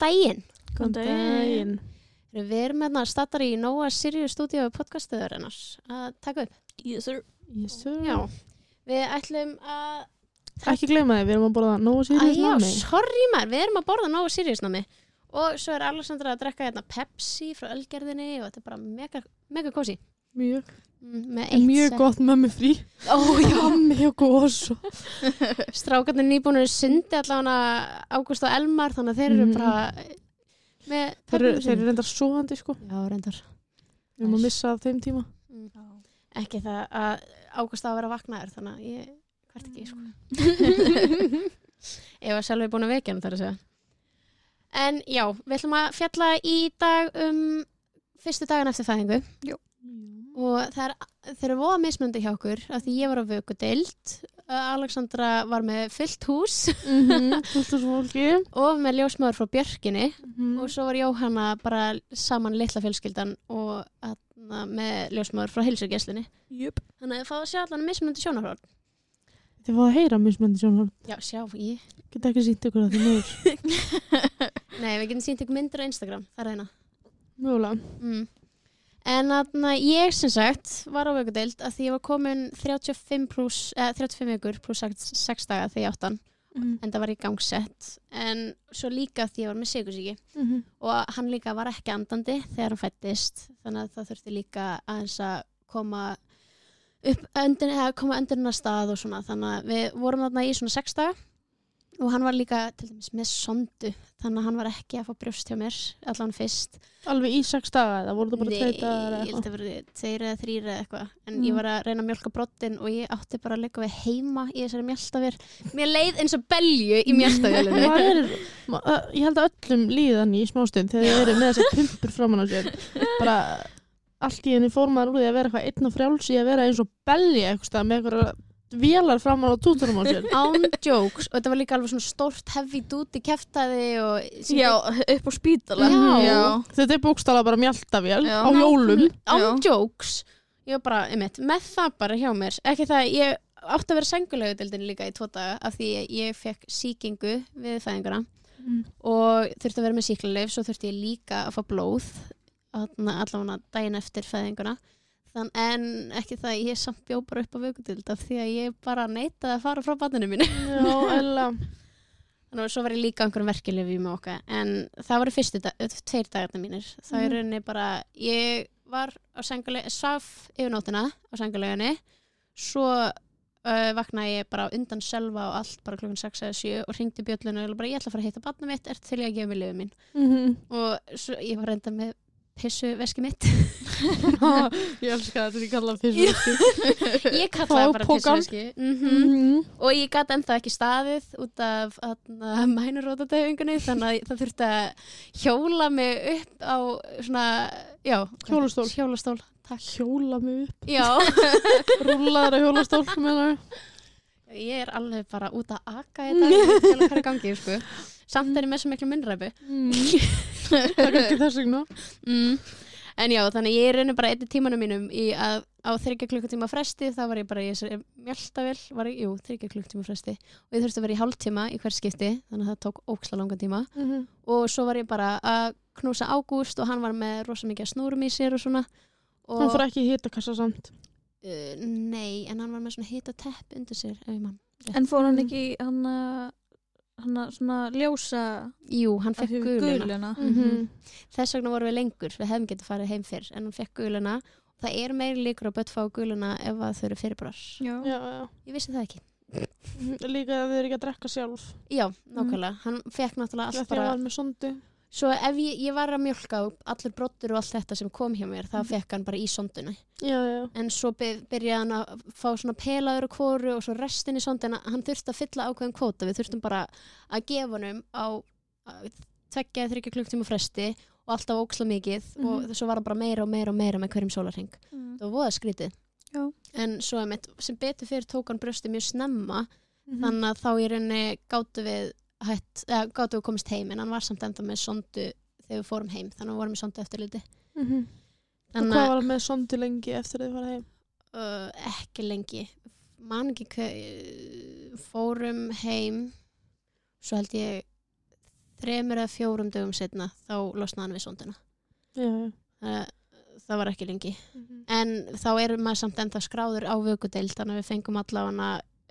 daginn. Góðan daginn. Við erum hérna stattar í Nóa Sirius stúdíu podcastuður ennars að taka upp. Yes sir. Yes sir. Já, við ætlum að... Ekki gleyma þið, við erum að borða nógu Æ, sýrið já, námi. sorry maður, við erum að borða Nóa Sirius námi. Og svo er Alexandra að drekka hérna Pepsi frá Ölgerðinni og þetta er bara mega, mega kósi. Mjög, Mm, mjög gott mömmu frí. Ó, já, mjög góð strákarnir nýbúinur sundi allavega Ágúst og Elmar þannig að þeir eru Mhm. bara með Þeir, eru- þeir eru reyndar svoandi sko. Já, reyndar. Við erum að missa af þeim tíma. Ekki það að Ágúst á að vera vaknaður þannig að ég hvert ekki sko. Ef að sjálf er búin að vekja hann þar að segja. En já, við ætlum að fjalla í dag um fyrstu dagan eftir fæðingu og það er, eru voða mismundi hjá okkur af því ég var á vökudeild Alexandra var með fullt hús Mhm, Fullt af fólki. og með ljósmaður frá Björkinni Mhm. og svo var Jóhanna bara saman litla fjölskyldan og atna, með ljósmaður frá heilsugeslinni Jöp. þannig að það fá að sjá allan mismunandi sjónarhótt Þið fáið að heyra mismöndi sjónhald. Já, sjá, ég Get ekki sínt ykkur að því mjög. Nei, við getum sínt ykkur myndir á Instagram, það er eina Mjögulega. mm. En atna, ég sem sagt var á vökudeild að því ég var komin 35 pluss, eða 35 vikur pluss 6 daga þegar ég áttan Mhm. en það var í gangsett. En svo líka því ég var með sigursíki Mhm. og hann líka var ekki andandi þegar hann fættist. Þannig að það þurfti líka aðeins að koma upp öndin, eða koma öndurinn að stað og svona. Þannig að við vorum þarna í svona sex daga og hann var líka til dæmis með sondu þannig að hann var ekki að fá brjóst hjá mér allan fyrst. Alveg í sex daga eða voru það bara tvei dagar ég held eða að vera tveir eða þrýr eða eitthvað. En Mm. ég var að reyna að mjölka brottin og ég átti bara að leika við heima í þessari mjöltavél mér leið eins og belju í Það uh, ég held að öllum líðan í smástund þegar þið eru með þessar pumpur framan á sér. Bara allt í henni fór maður úr því að vera eitthvað einn og frjáls í að vera eins og belli eitthvað með eitthvað vélar framan á túturum á sér án jokes og þetta var líka alveg svona stórt heavy duty sem Já, upp á spítala Já. Já. þetta er bókstala bara mjaltavél Já. á jólum án jokes ég var bara, einmitt, með það bara hjá mér ekki það, ég átti að vera sengulegu líka í tvo daga af því ég, ég fekk síkingu við fæðinguna Mm. og þurfti að vera með síklarleif svo þurfti ég líka að fá blóð allavega daginn eftir fæðinguna Þann, en ekki það, ég samt bjó bara upp á vökudild af því að ég bara neitaði að fara frá Já, eða Þannig að svo var ég líka einhverjum verkeflifi með okkar en það voru fyrstu dag, tveir dagarna mínir. Það Mhm. er rauninni bara ég var á sengulegu, svaf yfir nótina á sengulegunni svo uh, vaknaði ég bara undan selva og allt bara klukkan 6 eða 7 og ringdi bjöllinu og bara ég ætla að fara að hitta barna mitt, er til ég að gefa mig lifið mín. Mhm. og svo ég var reynda með pissu veski mitt Ég elska þetta ég kalla fyrst ég kallaði bara pissu veski mm og ég gæti ennþá ekki staðið út af mænurótadefingunni þannig að það þurfti að hjóla mig upp á svona, já Hjólastól. hjólastól, Hjóla mig upp. Já, Rúllaður að hjólastól ég. Er alveg bara út að hvað er í gangi sko. Samt er ég með svo miklu minnræpu mm. Það er kannski þess vegna. Mm. en já, þannig ég er rauninu bara einni tímanum mínum í að á þryggja klukkutíma fresti þá var ég bara í þessari mjöltavel var ég, jú, þryggja klukkutíma fresti. Og ég þurfti að vera í hálftíma í hver skipti þannig að það tók óksla langan tíma. Mhm. og svo var ég bara að knúsa Ágúst og hann var með rosa mikið snúrum í sér og svona. Og, Hann fór ekki í hitakassa samt? Uh, nei, en hann var með svona hita tepp undir sér ef ég mann En fór hann ekki hann að hann að svona ljósa jú, hann fekk guluna, guluna. Mhm. þess vegna vorum við lengur við hefum getið farið heim fyrr en hann fekk guluna og það er meiri líkur að börn fá guluna ef þau eru fyrirbrar Já. Já, já ég vissi það ekki Mhm. Líka að þið eru ekki að drekka sjálf já, nákvæmlega, hann fekk náttúrulega Já, allt því að bara var með sondu svo ef ég, ég var að mjölka og allur brottur og allt þetta sem kom hjá mér Mhm. það fekk hann bara í sonduna Já, já en svo by- byrjaði hann að fá svona pelaður og kóru og svo restin í sondina hann þurfti að fylla ákveðin kvóta við þurftum bara að gefa honum á að tveggja þryggja klukktíma fresti og alltaf óksla mikið og Mhm. svo var bara meira og meira og meira með hverjum sólarhing Mm. það var voða skrítið Já. en svo sem betur fyrir tók hann brjósti mjög snemma Mhm. þannig að þá í rauninni gáttu við hætt, eða, gáttu við komist heim en hann var samt enda með sondu þegar við fórum heim þannig að við vorum með sondu eftir liti Mhm. Og hvað að var hann með sondu lengi eftir að þið fara heim? uh, ekki lengi man ekki hver, fórum heim svo held ég þremur eða fjórum dögum setna þá losnaði hann við sonduna. Já, já. Það, það var ekki lengi. Mhm. En þá erum maður samt enda skráður á vökudeild þannig að við fengum allavega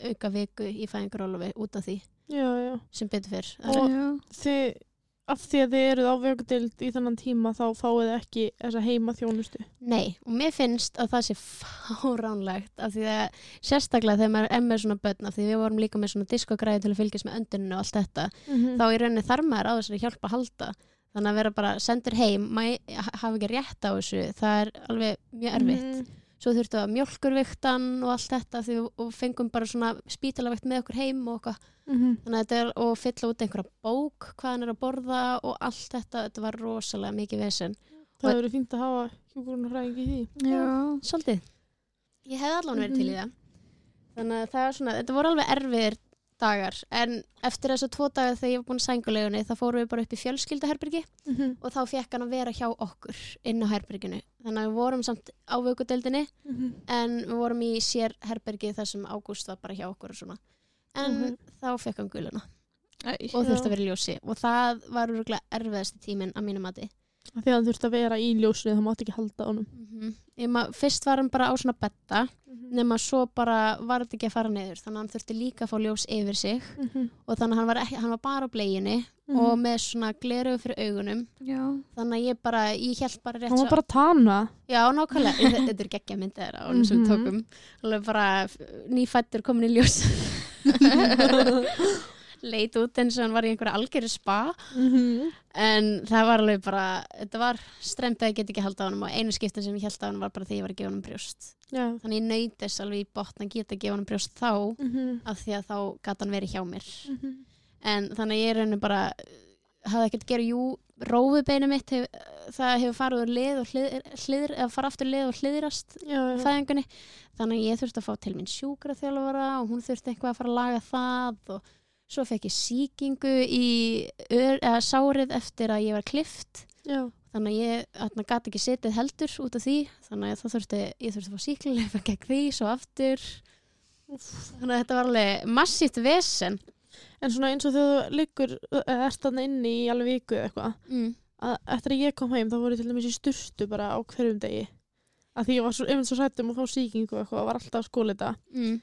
auka viku í fæðingarólofi út af því Já, sem betur fyrr. Og-. Þið, af því að þið eruð á vögudeild í þannan tíma þá fáið þið ekki þessa heima þjónustu. Nei, og mér finnst að það sé fáránlegt af því að sérstaklega þegar maður er með svona börn af því við vorum líka með svona diskogræði til að fylgjast með önduninu og allt þetta Mhm. þá í rauninni þarf maður á þessari hjálp að halda þannig að vera bara sendur heim maður hafa ekki rétt á þessu það er alveg mjög erfitt Mhm. Svo þurftu að mjölkurviktan og allt þetta því við og fengum bara svona spítalavekt með okkur heim og okkar Mhm. þannig að þetta er og fylla út einhverja bók hvað hann er að borða og allt þetta þetta var rosalega mikið vesen Það hefur verið fínt að hafa hjúgrunarfræðing í því. Já. svolítið ég hefði allan verið til í Mhm. það þannig að það er svona, þetta voru alveg erfiðir dagar. En eftir þessa tvo dagar þegar ég var búin að sængulegunni þá fórum við bara upp í fjölskyldaherbyrgi Mhm. og þá fekk hann að vera hjá okkur inn á herbyrginu þannig að við vorum samt á vökudeldinni Mhm. en við vorum í sér herbyrgi þar sem Ágúst var bara hjá okkur en Mhm. þá fekk hann guluna. Æ, og þurfti að vera ljósi. Og það var rúglega erfiðasti tíminn að mínu mati Að hann þurfti að vera í ljósinu það mátti ekki halda á honum. mm -hmm. fyrst var hann bara á svona betta nema svo bara var þetta ekki að fara niður þannig að hann þurfti líka að fá ljós yfir sig Mhm. og þannig að hann var, ekki, hann var bara á bleginu Mhm. og með svona gleru fyrir augunum Já. þannig að ég bara, ég held bara rétt Hann var svo bara tana. já, nákvæmlega, Þe- þetta er geggja myndið þeirra á hann sem við tókum alveg bara nýfættur komin í ljós leit út eins og hann var í einhverja algjöru spa Mhm. en það var alveg bara þetta var stremt að ég get ekki haldið á hann og einu skiptin sem ég held á hann var bara því ég var að gefa hann brjóst Já. þannig ég nöytist alveg í botn að geta að gefa hann brjóst þá Mhm. af því að þá gat hann verið hjá mér Mhm. en þannig ég er raunin bara hafði ekkert að gera, jú, rófubeinu mitt hef, það hefur farið úr lið og hlið, hlið, eða fara aftur lið og já. fæðingunni, þannig ég þurfti að fá til mín sjúkraþjálfara og hún þurfti eitthvað að fara að laga það og svo fekk ég sýkingu í ör, sárið eftir að ég var klift Já. þannig að ég þarna, gat ekki setið heldur út af því þannig að það þurfti, ég þurfti að fá síklilega gegn því, svo aftur þannig að þetta var alveg massíft vesen En svona eins og þegar þú liggur, ert þarna inni í alveg viku eitthvað, mm. að eftir að ég kom heim þá voru ég til dæmis í sturtu bara á hverjum degi. Að því ég var svo, einmitt svo sættum að fá sýkingu og eitthvað og var alltaf að skóla þetta. Mm.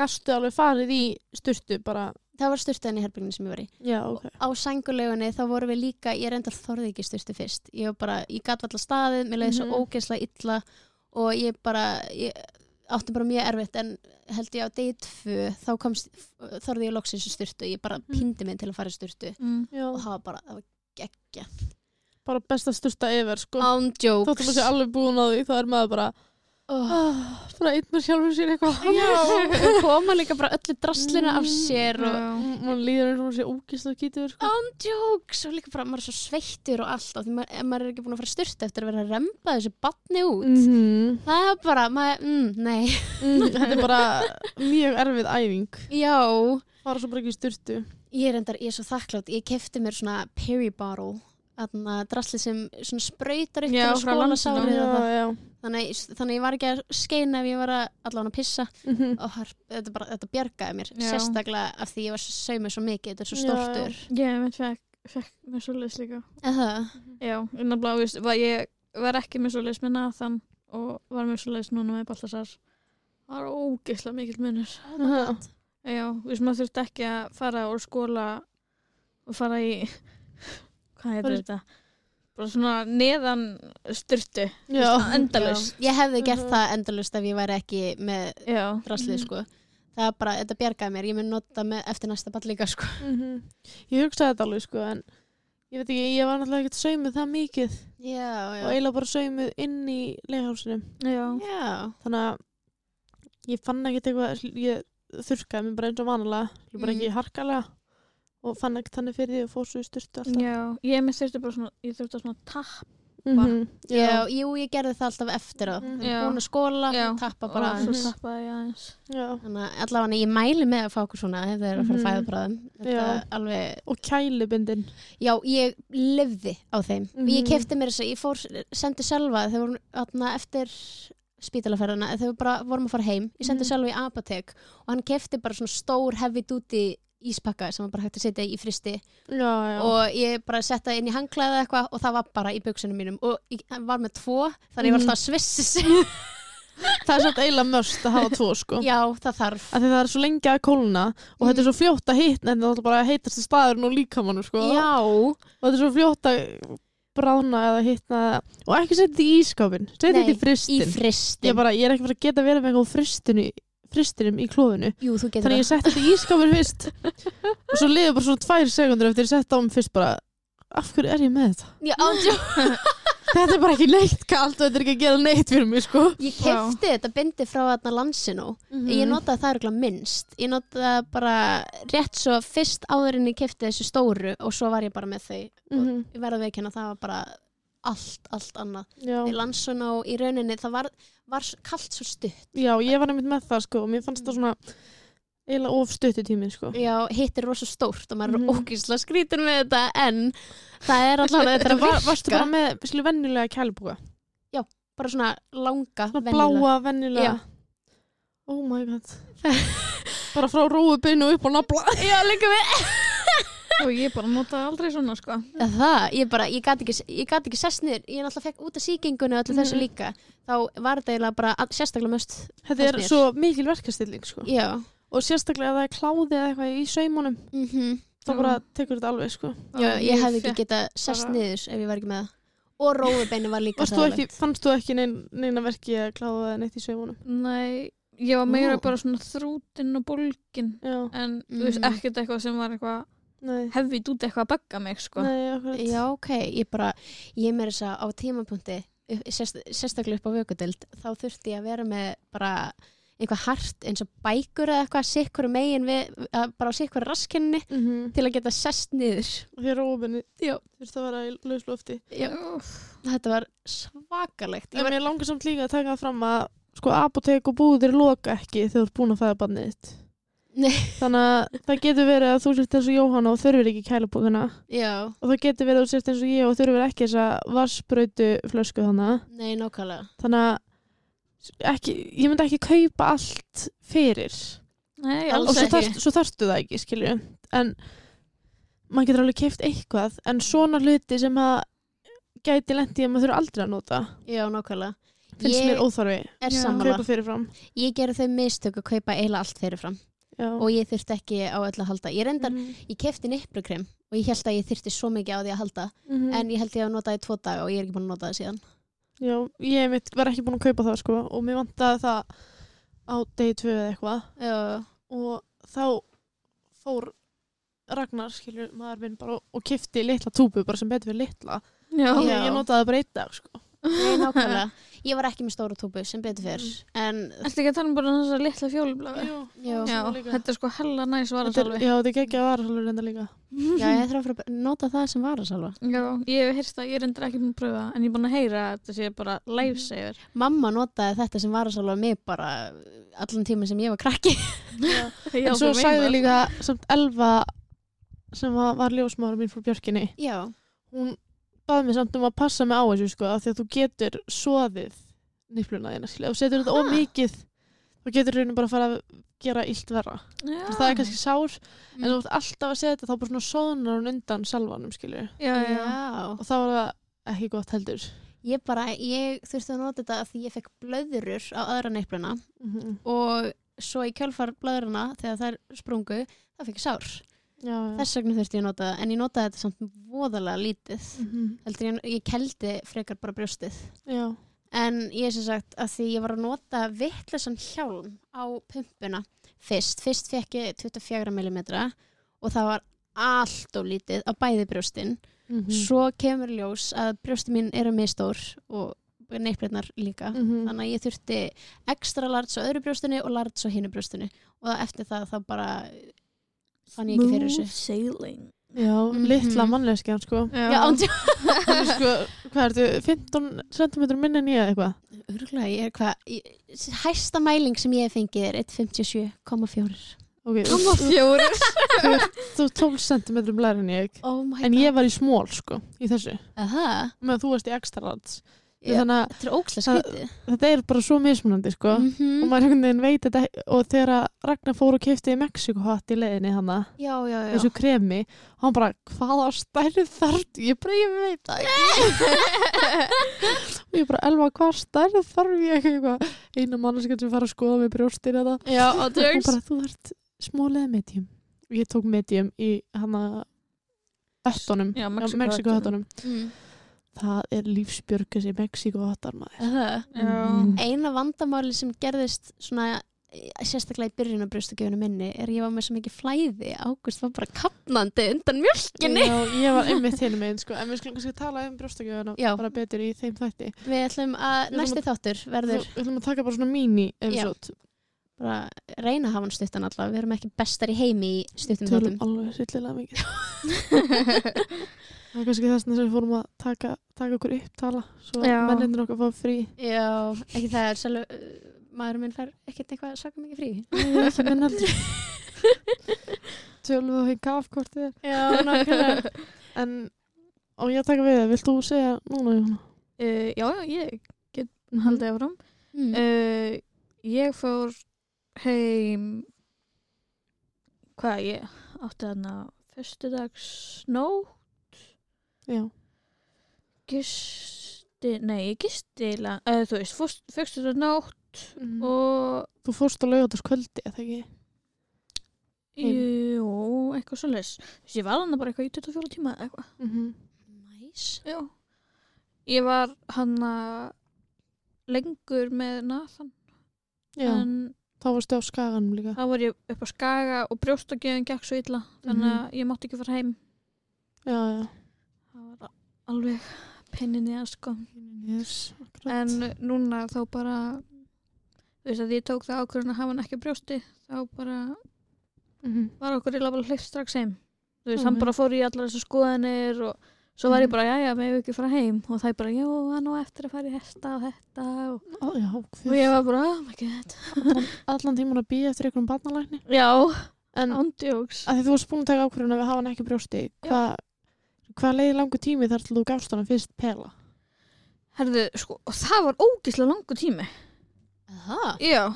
Gastu alveg farið í sturtu bara, það var styrtaðin í herbygginu sem ég var í já, ok. á sængulegunni þá vorum við líka ég reyndar þorði ekki styrstu fyrst ég var bara, ég gat valla staðið, mér leiði Mhm. svo ógeðslega illa og ég bara ég átti bara mjög erfitt en held ég á degi tvö þá komst, þorði ég loksins í styrtu ég bara Mhm. pindi mig til að fara í styrtu Mm. Og það var bara, það var geggja bara besta sturta yfir, sko. án Þóttum jokes að sé alveg búin á því, þá er maður bara, oh. ah, bara einn með sjálfur sér eitthvað. koma líka bara öllu draslinu af sér og. Man líður eins og hún sé ógislega kýtur, sko. án jokes og líka bara, maður er svo sveittur og allt og því maður, maður er ekki búin að fara í styrtu eftir að vera að remba þessu batni út Mm það er bara, maður, mm, nei mm, þetta er bara mjög erfið æfing. já, Fara svo bara ekki í sturtu. Ég er, endar, ég er svo þakklátt, ég kefti mér svona peri bottle, drasli sem sprautar upp Já, til að frá skóla Landsinu. sárið Já, og það. já. Þannig, þannig ég var ekki að skeina ef ég var allan að pissa Mhm. og har, þetta, bara, þetta bjargaði mér, Já. sérstaklega af því ég var saumið svo mikið, þetta er svo Já, stoltur. Ég veit fekk, fekk með svoleiðis líka. Eða, Já, var, ég var ekki með svoleiðis með Nathan og var með svoleiðis núna með Baltasar. Það var ógeðslega mikill god. Já, þú veist, maður þurfti ekki að fara úr skóla og fara í, hvað heitir þetta? Bara svona neðan styrtu, Já. endalust. Ég hefði gert Mhm. það endalust ef ég væri ekki með draslið, sko. Það er bara, þetta bjargaði mér, ég mun nota með eftir næsta ball líka, sko. Mhm. Ég hugsaði þetta alveg sko en ég veit ekki, ég var náttúrulega ekkert saumið það mikið Já, og já. eiginlega bara saumið inn í. Já, þannig að ég fann ekkert eitthvað ég þurrkaði mig bara eins og vanalega bara Mhm. ekki harkalega og fann ekkert þannig fyrir því og fór svo í styrtu alltaf Já, ég með þurfti bara svona, ég þurfti að svona tapp. Mhm. já, jú, ég gerði það alltaf eftir á. Mhm. Já. Búin að skóla, Já. tappa bara. og svo Mhm. tappaði ég aðeins. Já. Þannig að allavega ég mæli með að fá okkur svona ef þeir eru að fara að Mhm. fæða bráðum. Þetta Já. er alveg, og kælibindin já, ég lifði á þeim. Mhm. Ég kefti mér þess að ég fór, sendi sjálfa þegar vorum atna, eftir spítalaferðina, þegar við bara vorum að fara heim. Ég sendi Mhm. sjálfa í apotek og hann kefti bara svona stór heavy duty íspakka sem var bara hægt að setja í fristi. Já, já. og ég bara setta inn í hangklæða eitthvað og það var bara í buksunum mínum. Og ég var með tvo þannig ég var Mhm. alltaf að svissi sig það er svolítið eiginlega möst að hafa tvo sko. Já það þarf. Af því það er svo lengi að kólna og þetta er svo fljótt að hitna en það er bara heitast staðurinn og líkamannu sko. Já, og þetta er svo fljótt að brána eða hitna og ekki setja þetta í ískápin setja Nei, þetta í í fristin fristin ég, bara, ég er ekki bara að geta verið með eitthvað fristinu fristinum í klófinu. Jú þú getur þannig ég setti þetta í ískápin fyrst. Og svo liður bara svona tvær sekundur eftir ég setti á mig fyrst bara af hverju er ég með þetta? já, ándjó, Þetta er bara ekki neitt kalt og þetta er ekki að gera neitt fyrir mig sko. Ég kefti þetta bindi frá þarna landsinu Mhm. ég notaði það örgulega minnst. Ég notaði það bara rétt svo fyrst áður en ég kefti þessu stóru og svo var ég bara með þau. Mhm. ég verða að veikina það var bara allt, allt annað Já. í landsun og í rauninni það var, var kallt svo stutt Já, ég var nefnt með það sko og mér fannst það svona eiginlega of stuttu tíminn sko já, hitt er rosa stórt og maður Mhm. er ógísla skrítur með þetta en það er alltaf þetta var, Varstu bara með skilu venjulega kælbúka? bara svona langa Svona venjulega. bláa venjulega Já. Oh my god Bara frá róðubinu upp á nafla já, líka við og ég bara notaði aldrei svona sko það, ég bara, ég gat ekki, ég gat ekki sest niður, ég náttúrulega fekk út af síkingunni og öllu þessu Mhm. líka, þá var þetta eiginlega bara að- sérstaklega möst, Þetta er svo mikil verkastilling sko já og sérstaklega ef það er kláði eða eitthvað í saumunum mhm þá Já. bara tekur þetta alveg sko Já, ég hefði ekki getað sest bara- niður ef ég var ekki með það. Og rófubeinu var líka ekki, Fannst þú ekki nein, neina verki að kláða eða neitt í saumunum? Nei, ég var meira Ó. bara svona þrútin og bólgin Já, en þú veist Mm. ekkert eitthvað sem var eitthvað nei, hefðið út eitthvað að bugga mig sko nei, Já, ok, ég bara, ég meira þess að á tímapunkti, sérst, sérstaklega upp á vökudild, þá þurfti ég að vera með bara eitthvað hart eins og bækur eða eitthvað sikkur megin við, að- bara á sikkur raskinni mm -hmm. til að geta sest niður. Því að róðubinu Já. þurfti að vera í lauslofti Já, Úff. þetta var svakalegt. Ég var, mér langar samt líka að taka fram að sko apotek og búðir loka ekki þegar þú ert búin að fæða barnið þitt Nei. Þannig að það getur verið að þú sért eins og Jóhanna og þurfir ekki kælubókana já, og það getur verið að þú sért eins og ég og þurfir ekki þessa vassbrautu flösku þannig nei, nákvæmlega. þannig að ekki, ég myndi ekki kaupa allt fyrir Nei, Alls og alls svo, ekki. þarft, svo þarftu það ekki skilju en maður getur alveg keift eitthvað en svona hluti sem að gæti lendi að maður þurfa aldrei að nota Já, nákvæmlega. finnst Ég mér óþarfi er Já. sammála. kaupa fyrirfram Ég gerði þau mistök að kaupa eiginlega allt fyrirfram Já. og ég þurfti ekki á öll að halda. Ég reyndar, Mhm. ég kefti niprukrem og ég held að ég þyrfti svo mikið á því að halda Mhm. en ég held ég að nota það í tvo daga og ég er ekki búin að nota það síðan. Já, ég mitt var ekki búin að kaupa það sko og mér vantaði það á degi tvö eða eitthvað og þá fór Ragnar, skilur, maður minn bara og kifti litla túbu bara sem betur við litla Já, Já. ég notaði bara eitt dag sko nei, nákvæmlega. Ég var ekki með stóra túbu sem betur fyrr Mm. en Ertu ekki að tala um bara þessar litla fjólublafi? Já, Já. Já, þetta er sko hella næs Þetta varasalvi já, þetta er ekki að vara svolítið reynda líka já, ég þarf að fara að nota það sem var að salva. Já, ég hef heyrst það, ég endur ekki búin að pröfa en ég er búin að heyra að þetta sé bara lifesaver Mamma notaði þetta sem var að salva mig bara allan tíma sem ég var krakki. Já, En svo sagði líka samt Elva sem var, var ljósmáður mín frá Björkinni Já, hún baði mig samt um að passa mig á þessu sko af því að þú getur soðið nýfluna þína skilja, þú setur þetta ómikið þá getur raunin bara að fara að gera illt verra Já. það er kannski sár en Mm. þú ert alltaf að setja þetta þá bara svona soðnar hún undan salvanum já. og þá er það ekki gott heldur Ég bara, ég þurfti að nota þetta af því ég fekk blöðurur á aðra neipluna mm -hmm. og svo í kjölfar blöðurina þegar þær sprungu, það fekk ég sár. Já, já. Þess vegna þurfti ég að nota það, en ég notaði þetta samt voðalega lítið. Mhm. Heldur ég, ég keldi frekar bara brjóstið. já. En ég er sem sagt að því ég var að nota vittlesan hjálm á pumpuna fyrst. Fyrst fekk ég 24 mm og það var allt og lítið á bæði brjóstin. Mm Svo kemur ljós að brjósti mín eru mistór og neiplirnar líka. -hmm. Þannig að ég þurfti ekstra larts á öðru brjóstinu og larts á hinu brjóstinu. Og eftir það þá bara fann ég ekki fyrir þessu. sailing. Já, Mhm. litla mannleskjan sko. Já, er sko, hvað ertu, 15 cm minni en ég eða eitthvað? Örgulega, ég er hvað, hæsta mæling sem ég hef fengið er 157,4. okay, Koma þú, fjórir? þú er 12 cm læri en ég. Oh my en ég var í smól sko í þessu. Aha. með að þú varst í extra large. Já, þannig að Þetta er er bara svo mismunandi sko. Mhm. og maður einhvern veginn veit þetta og þegar að Ragnar fór og kefti í Mexiko hatt í já, já. þessu kremi og hann bara, hvaða stærð þarf ég bara, ég veit það og ég bara, Elva, hvað stærð þarf ég? Eina mannskjöld sem fara að skoða með brjóstir og bara, þú þarft smólega medium og ég tók medium í hana höttunum, Já, Mexiko Mexíkó höttunum Mm. Það er lífsbjörg þessi Mexiko höttar maður. Það. Já. Mm. Eina vandamáli sem gerðist svona eh, sérstaklega í byrjun á brjóstakjöfunu minni er ég var með svo mikið flæði. Águst var bara kapnandi undan mjölkinni Já, ég var einmitt hinn meginn sko. en við skulum kannski tala um brjóstakjöfuna bara betur í þeim þætti. Við ætlum að næsti þáttur verður Við ætlum að taka bara svona mini episode. Bara reyna að hafa hann stuttan alltaf við erum ekki bestar í heimi í stuttum Tölum þáttum. alveg sýttilega mikið Það er kannski þess að við fórum að taka, taka okkur upptala svo Já. mennindir okkar fá frí Já, ekki það er sjálf uh, maður minn fær ekkert eitthvað að saka mikið frí Nei, ekki menn heldur Tölum við hengi af hvort þið er Já, nákvæmlega En, og ég að taka við það, vilt þú segja núna Jóna? Uh, já, já, ég get haldið áfram. mm. Uh, ég fór heim hvað ég átti þarna fyrstudags nóg Já, gisti, nei, ég gisti eiginlega, uh, þú veist, fyrstudags nóg mm. og Þú fórst á laugardagskvöldi, eða ekki? Heim. jú, eitthvað svo leis ég var hann bara eitthvað í 24 tíma eða eitthvað Mm -hmm. Næs já. ég var hann lengur með Nathan Já, en þá varstu á skaganum líka þá var ég upp á skaga og brjóstakjöfin gekk svo illa þannig Mhm. að ég mátti ekki fara heim Já, já alveg penninni að sko. Yes, en núna þá bara þú veist að ég tók það ákvörðun að hafa hann ekki brjósti þá bara mm var okkur illa bara hleypt strax heim. Þú veist, Já, hann já. bara fór í allar þessar skoðanir og svo var ég Mhm. bara, já, já, við ekki fara heim. Og það er bara, já, hann á eftir að fara í hesta og þetta og, Ó, Já, og ég var bara, oh my god. Allan, allan tíman að býja eftir einhverjum barnalækni? Já, En ándjóks að því þú varst búin að taka ákvörðun að hafa hann ekki brjósti hvað hva leiði langu tími þar til þú gafst hann fyrst pela? herðu, sko, og það var ógislega langu tími Það? já,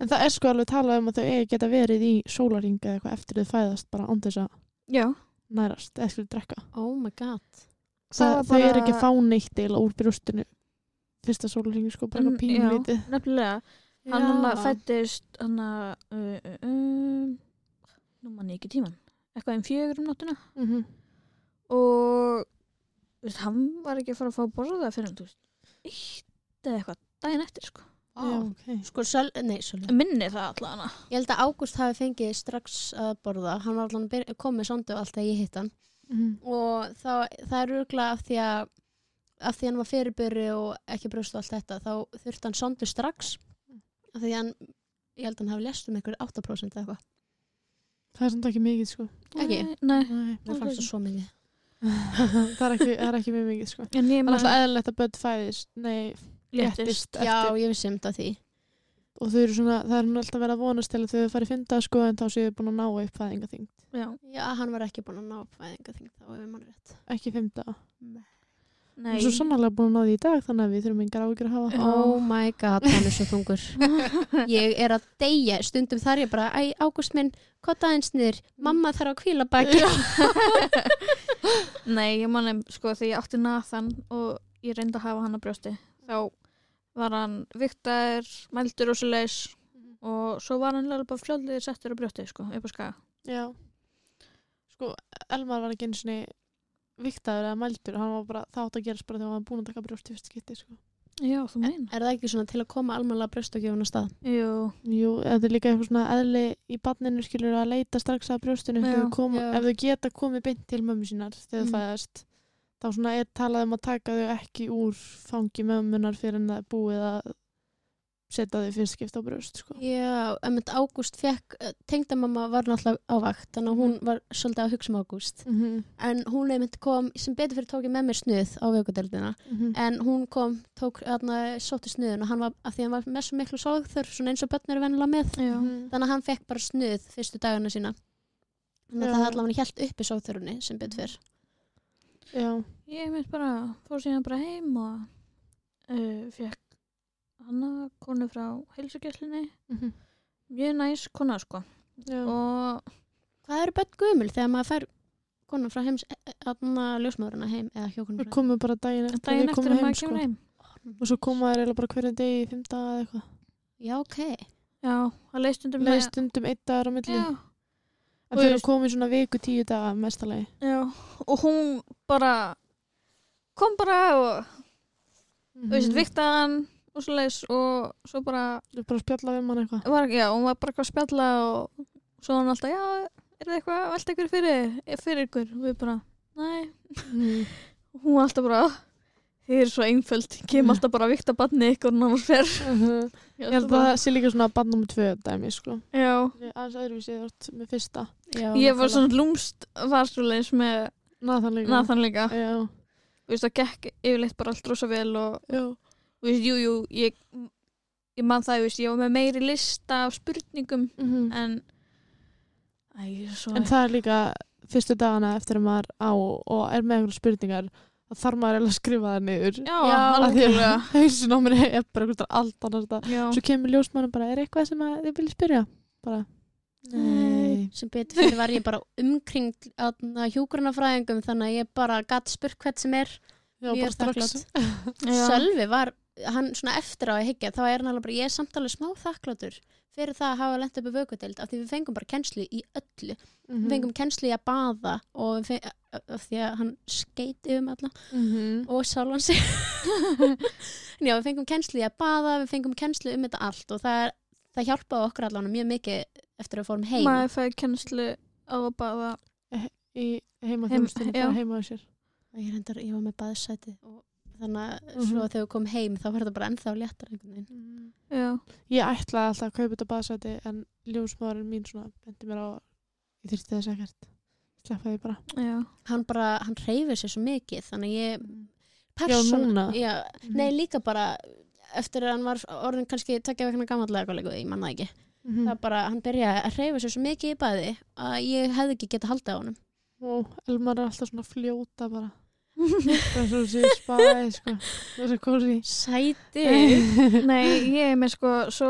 En það er sko alveg talað um að þau eigi geta verið í sólaringa eða eitthvað eftir þau fæðast bara án þess að já nærast eða skilur drekka. Oh my god Það, var Þau eru bara- ekki að fá neitt eila úr brjóstinu fyrsta sólaringi sko, bara Mm, eitthvað pínlítið. nefnilega hann Já. hann fættist hann að uh, uh, um, nú mann ég ekki tíman eitthvað um fjögur um nóttina Mm -hmm. Og veist, hann var ekki að fara að fá að borða fyrir hann, þú veist, eitt eða eitthvað daginn eftir, sko. Já, ok. Sko, söl, nei, söl Minni það allavega. Ég held að Ágúst hafi fengið strax að borða hann var allan byr- kom með sondu allt þegar ég hitt hann Mm og þá, það er örgulega af því að af því hann var fyrirbyrri og ekki brjóst og allt þetta þá þurfti hann sondu strax af því hann ég held að hann hafi lest um einhver 8% eða eitthvað Það er samt ekki mikið sko. Ekki? Nei. Nei. mér fannst það svo mikið það, er ekki, það er ekki mjög mikið sko. En ég Það er maður alltaf eðlilegt að börn fæðist, nei, léttist. Já, eftir. ég vissi um þetta því Og þau eru svona, það er nú alltaf verið að vonast til að þau farið fynda sko en þá séu þau búin að ná upp fæðingaþing. Já. Já, hann var ekki búin að ná fæðinga þing þá hefur mann rétt Ekki fymta. Nei. Og svo sannarlega búin að ná því í dag þannig að við þurfum engar ágjur að hafa. Oh my god, hann er svo þungur Ég er að deyja, stundum þar ég bara Æ, Ágúst minn, hvað aðeins niður Mamma þarf að kvíla baki Nei, ég manni, sko, þegar ég átti Nathan og ég reyndi að hafa hann að brjósti, þá var hann viktaður, mældur og svo leis og svo var hann alveg bara fljóðlega settur á brjósti, sko, upp á skaga. Já. Sko, Elmar var ekki einu sinni viktaður eða mældur, hann var bara, það átt að gerast bara þegar hann var búin að taka brjóst í fyrst skipti, sko. Já, þú meina. Er það ekki svona til að koma almanlega brjóstakjöfun á stað? Jú, Jú, þetta er líka eitthvað svona eðli í barninu skilur að leita strax að brjóstinu Já, já. ef þau geta komið beint til mömmu sínar þegar Mm. þau fæðast þá svona er talað um að taka þau ekki úr fangi mömmunar fyrir en það er búið að setja þau fyrst skipt á brjóst sko. Já, emitt Ágúst fekk tengdamamma var náttúrulega á vakt þannig að hún var svolítið að hugsa um Ágúst. Mm -hmm. en hún emitt kom, sem betur fyrir tók ég með mér snuð á vökudeldina en hún kom, tók, þarna, sótti snuðin og hann var, af því hann var með svo miklu sóðþörf svona eins og börn eru vennilega með. Já. Mhm. þannig að hann fekk bara snuð fyrstu dagana sína. Þannig að það allavega hjælt uppi sóðþörfunni sem betur fyrr Já, Ég mynd bara, fór síðan bara heim og uh, fekk hana konu frá heilsugjæslinni Mhm. mjög næs kona sko Já. og Hvað eru börn gömul þegar maður fær konum frá heims, aðna ljósmaðurina heim eða hjókunum Við komum bara daginn eftir daginn við eftir komum að heim, maður sko. kemur heim Og svo koma þær eiginlega bara hverju degi í fimm daga eða eitthvað. Já, ok. já, það leið stundum Leið stundum einn dagar á milli. já, En þú eru veist- komið svona viku tíu daga mestalagi. já, og hún bara kom bara og Mm þú veist, viktaði hann og svo leis og svo bara Þú bara að spjalla við mann eitthvað. var, já, hún var bara eitthvað að spjalla og svo hann alltaf, já, er það eitthvað allt eitthvað fyrir, fyrir ykkur og við bara, nei, Mm. og hún var alltaf bara þið er svo einföld, kem alltaf bara að vikta barni ykkur náttúrulega fer Mhm. Ég held að það sé líka svona bann nummer tvö dæmi, sko. já, Aðeins öðruvísi þú ert með fyrsta. Já, ég var svona lúmst var svo leis með Nathan líka. Nathan líka Já. þú veist, það gekk yfirleitt bara allt rosa vel og Já. Þú veist, jú, jú, ég ég man það, veist, ég var með meiri lista af spurningum Mhm. en æ, svo En það er líka fyrstu dagana eftir að maður á og er með einhverja spurningar þá þarf maður eiginlega að skrifa það niður. já, algjörlega Hauðsinn á mér er bara einhvern allt annars Svo kemur ljósmann bara, er eitthvað sem að þið viljið spyrja? Bara, nei. sem betur fyrir var ég bara umkringd hjúgrunafræðingum þannig að ég bara gatt spurt hvert sem er Já, bara já. Sölvi var, hann svona eftir á að higgja þá er hann alveg bara, ég er samt alveg smá þakklátur fyrir það að hafa lent upp í vökudeld af því við fengum bara kennslu í öllu Mhm. við fengum kennslu í að baða og feng, af því að hann skeiti um alla Mhm. og sjálfan sig já, við fengum kennslu í að baða við fengum kennslu um þetta allt og það, er, það hjálpaði okkur allan mjög mikið eftir að við fórum heim maður fæði kennslu á að baða Í heima bara heima á sér. ég, reyndar, ég var með baðsæti og þannig að Mhm. svo þegar við komum heim þá var þetta bara ennþá léttar einhvern veginn Mhm. já, Ég ætlaði alltaf að kaupa þetta baðsæti en ljósmaðurinn mín svona bendi mér á ég þyrfti þess ekkert. Sleppaði bara. já, hann bara, hann reyfir sér svo mikið þannig að ég Já, persón- núna. já, nei líka bara eftir að hann var orðin kannski tekja vegna gammallega ég manna ekki Mhm. það bara, hann byrjaði að reyfa sér svo mikið í bæði að ég hefði ekki getað haldið á honum Og Elmar er alltaf svona að fljóta bara. Það er svo sér spæði, sko. Það er svo kósi. sæti nei, ég er með sko svo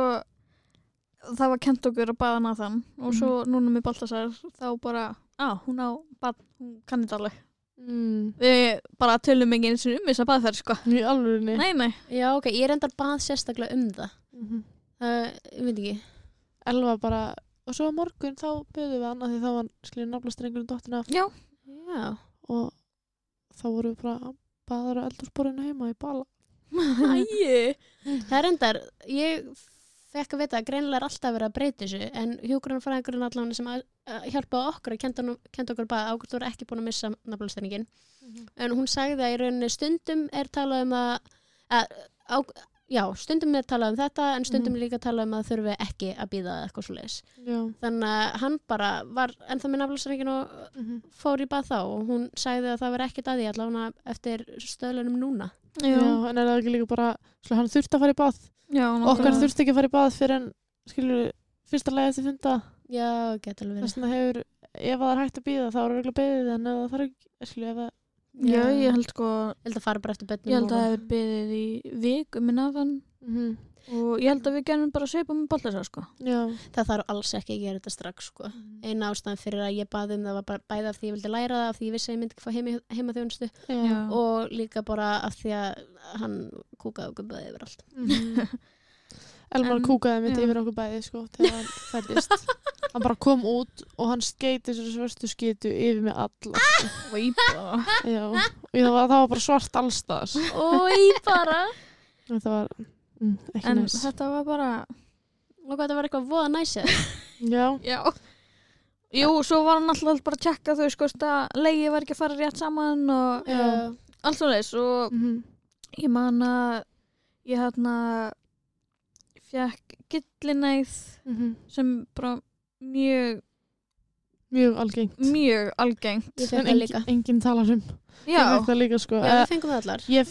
það var kent okkur að baða Nathan og svo núna með Baltasar þá bara, á, hún á bað, hún kann þetta alveg Mm. við bara tölum ekki eins og um þess að baðferð sko Í alvörinni. nei, nei, já ok, ég reyndar bað sérstaklega um það Mhm. það, ég veit ekki Elva bara, og svo á morgun þá böðum við hann að því þá var skilja naflastrengurinn dóttina já, já, og þá vorum við bara baðar á eldursporinu heima í bala. æi. Það er reyndar ég fekk að vita að greinilega er alltaf verið að breyta þessu en hjúgrunarfræðingurinn allan sem að, að hjálpa okkur að kenda, kenda okkur bað ákvæmt voru ekki búin að missa nafnalstenningin en hún sagði að í rauninni stundum er talað um að, að á, já, stundum er talað um þetta en stundum Mhm. er líka talað um að þurfi ekki að býða eða eitthvað svo leiðis Já. þannig að hann bara var ennþá með nafnalstenningin og Mhm. fór í bað þá og hún sagði að það var ekkert að því allavega eftir stöðlunum núna Já. já, en er það ekki líka bara, skilja, hann þurfti að fara í bað. já, Okkar þurfti ekki að fara í bað fyrir en, skilju, fyrsta lagi eftir funda. já, geta alveg Þess verið vegna hefur, ef það er hægt að býða þá er já, ég held sko ég held að fara bara eftir börnum ég held að það hefur beðið í viku með Nathan mm og ég held að við gerum bara sveipa með Baltasar sko. Já. það þarf alls ekki að gera þetta strax sko. eina ástæðan fyrir að ég baði um það var bara bæði af því ég vildi læra það af því ég vissi að ég myndi ekki fá heima, heima þjónustu og líka bara af því að hann kúkaði og gubbaði yfir allt. Mhm. Elmar kúkaði mitt yfir okkur bæði sko þegar hann fættist hann bara kom út og hann skeiti þessari svörstu skitu yfir mig alla. Sko. Væpa já. og það var, það var bara svart allstaðs Ói bara. Þetta var mm, ekki En næs. þetta var bara og hvað það var eitthvað voða næsið já, Já. Jú, svo var hann alltaf bara að tjekka þau sko að leiði var ekki að fara rétt saman og Já. allt svo leis og mm ég man að ég hérna fekk gillinæð -hmm. sem bara mjög mjög algengt. mjög algengt. En engin, líka. engin talar um ég Já, fekk það líka sko. Já, Eh, við fengum það allar. ég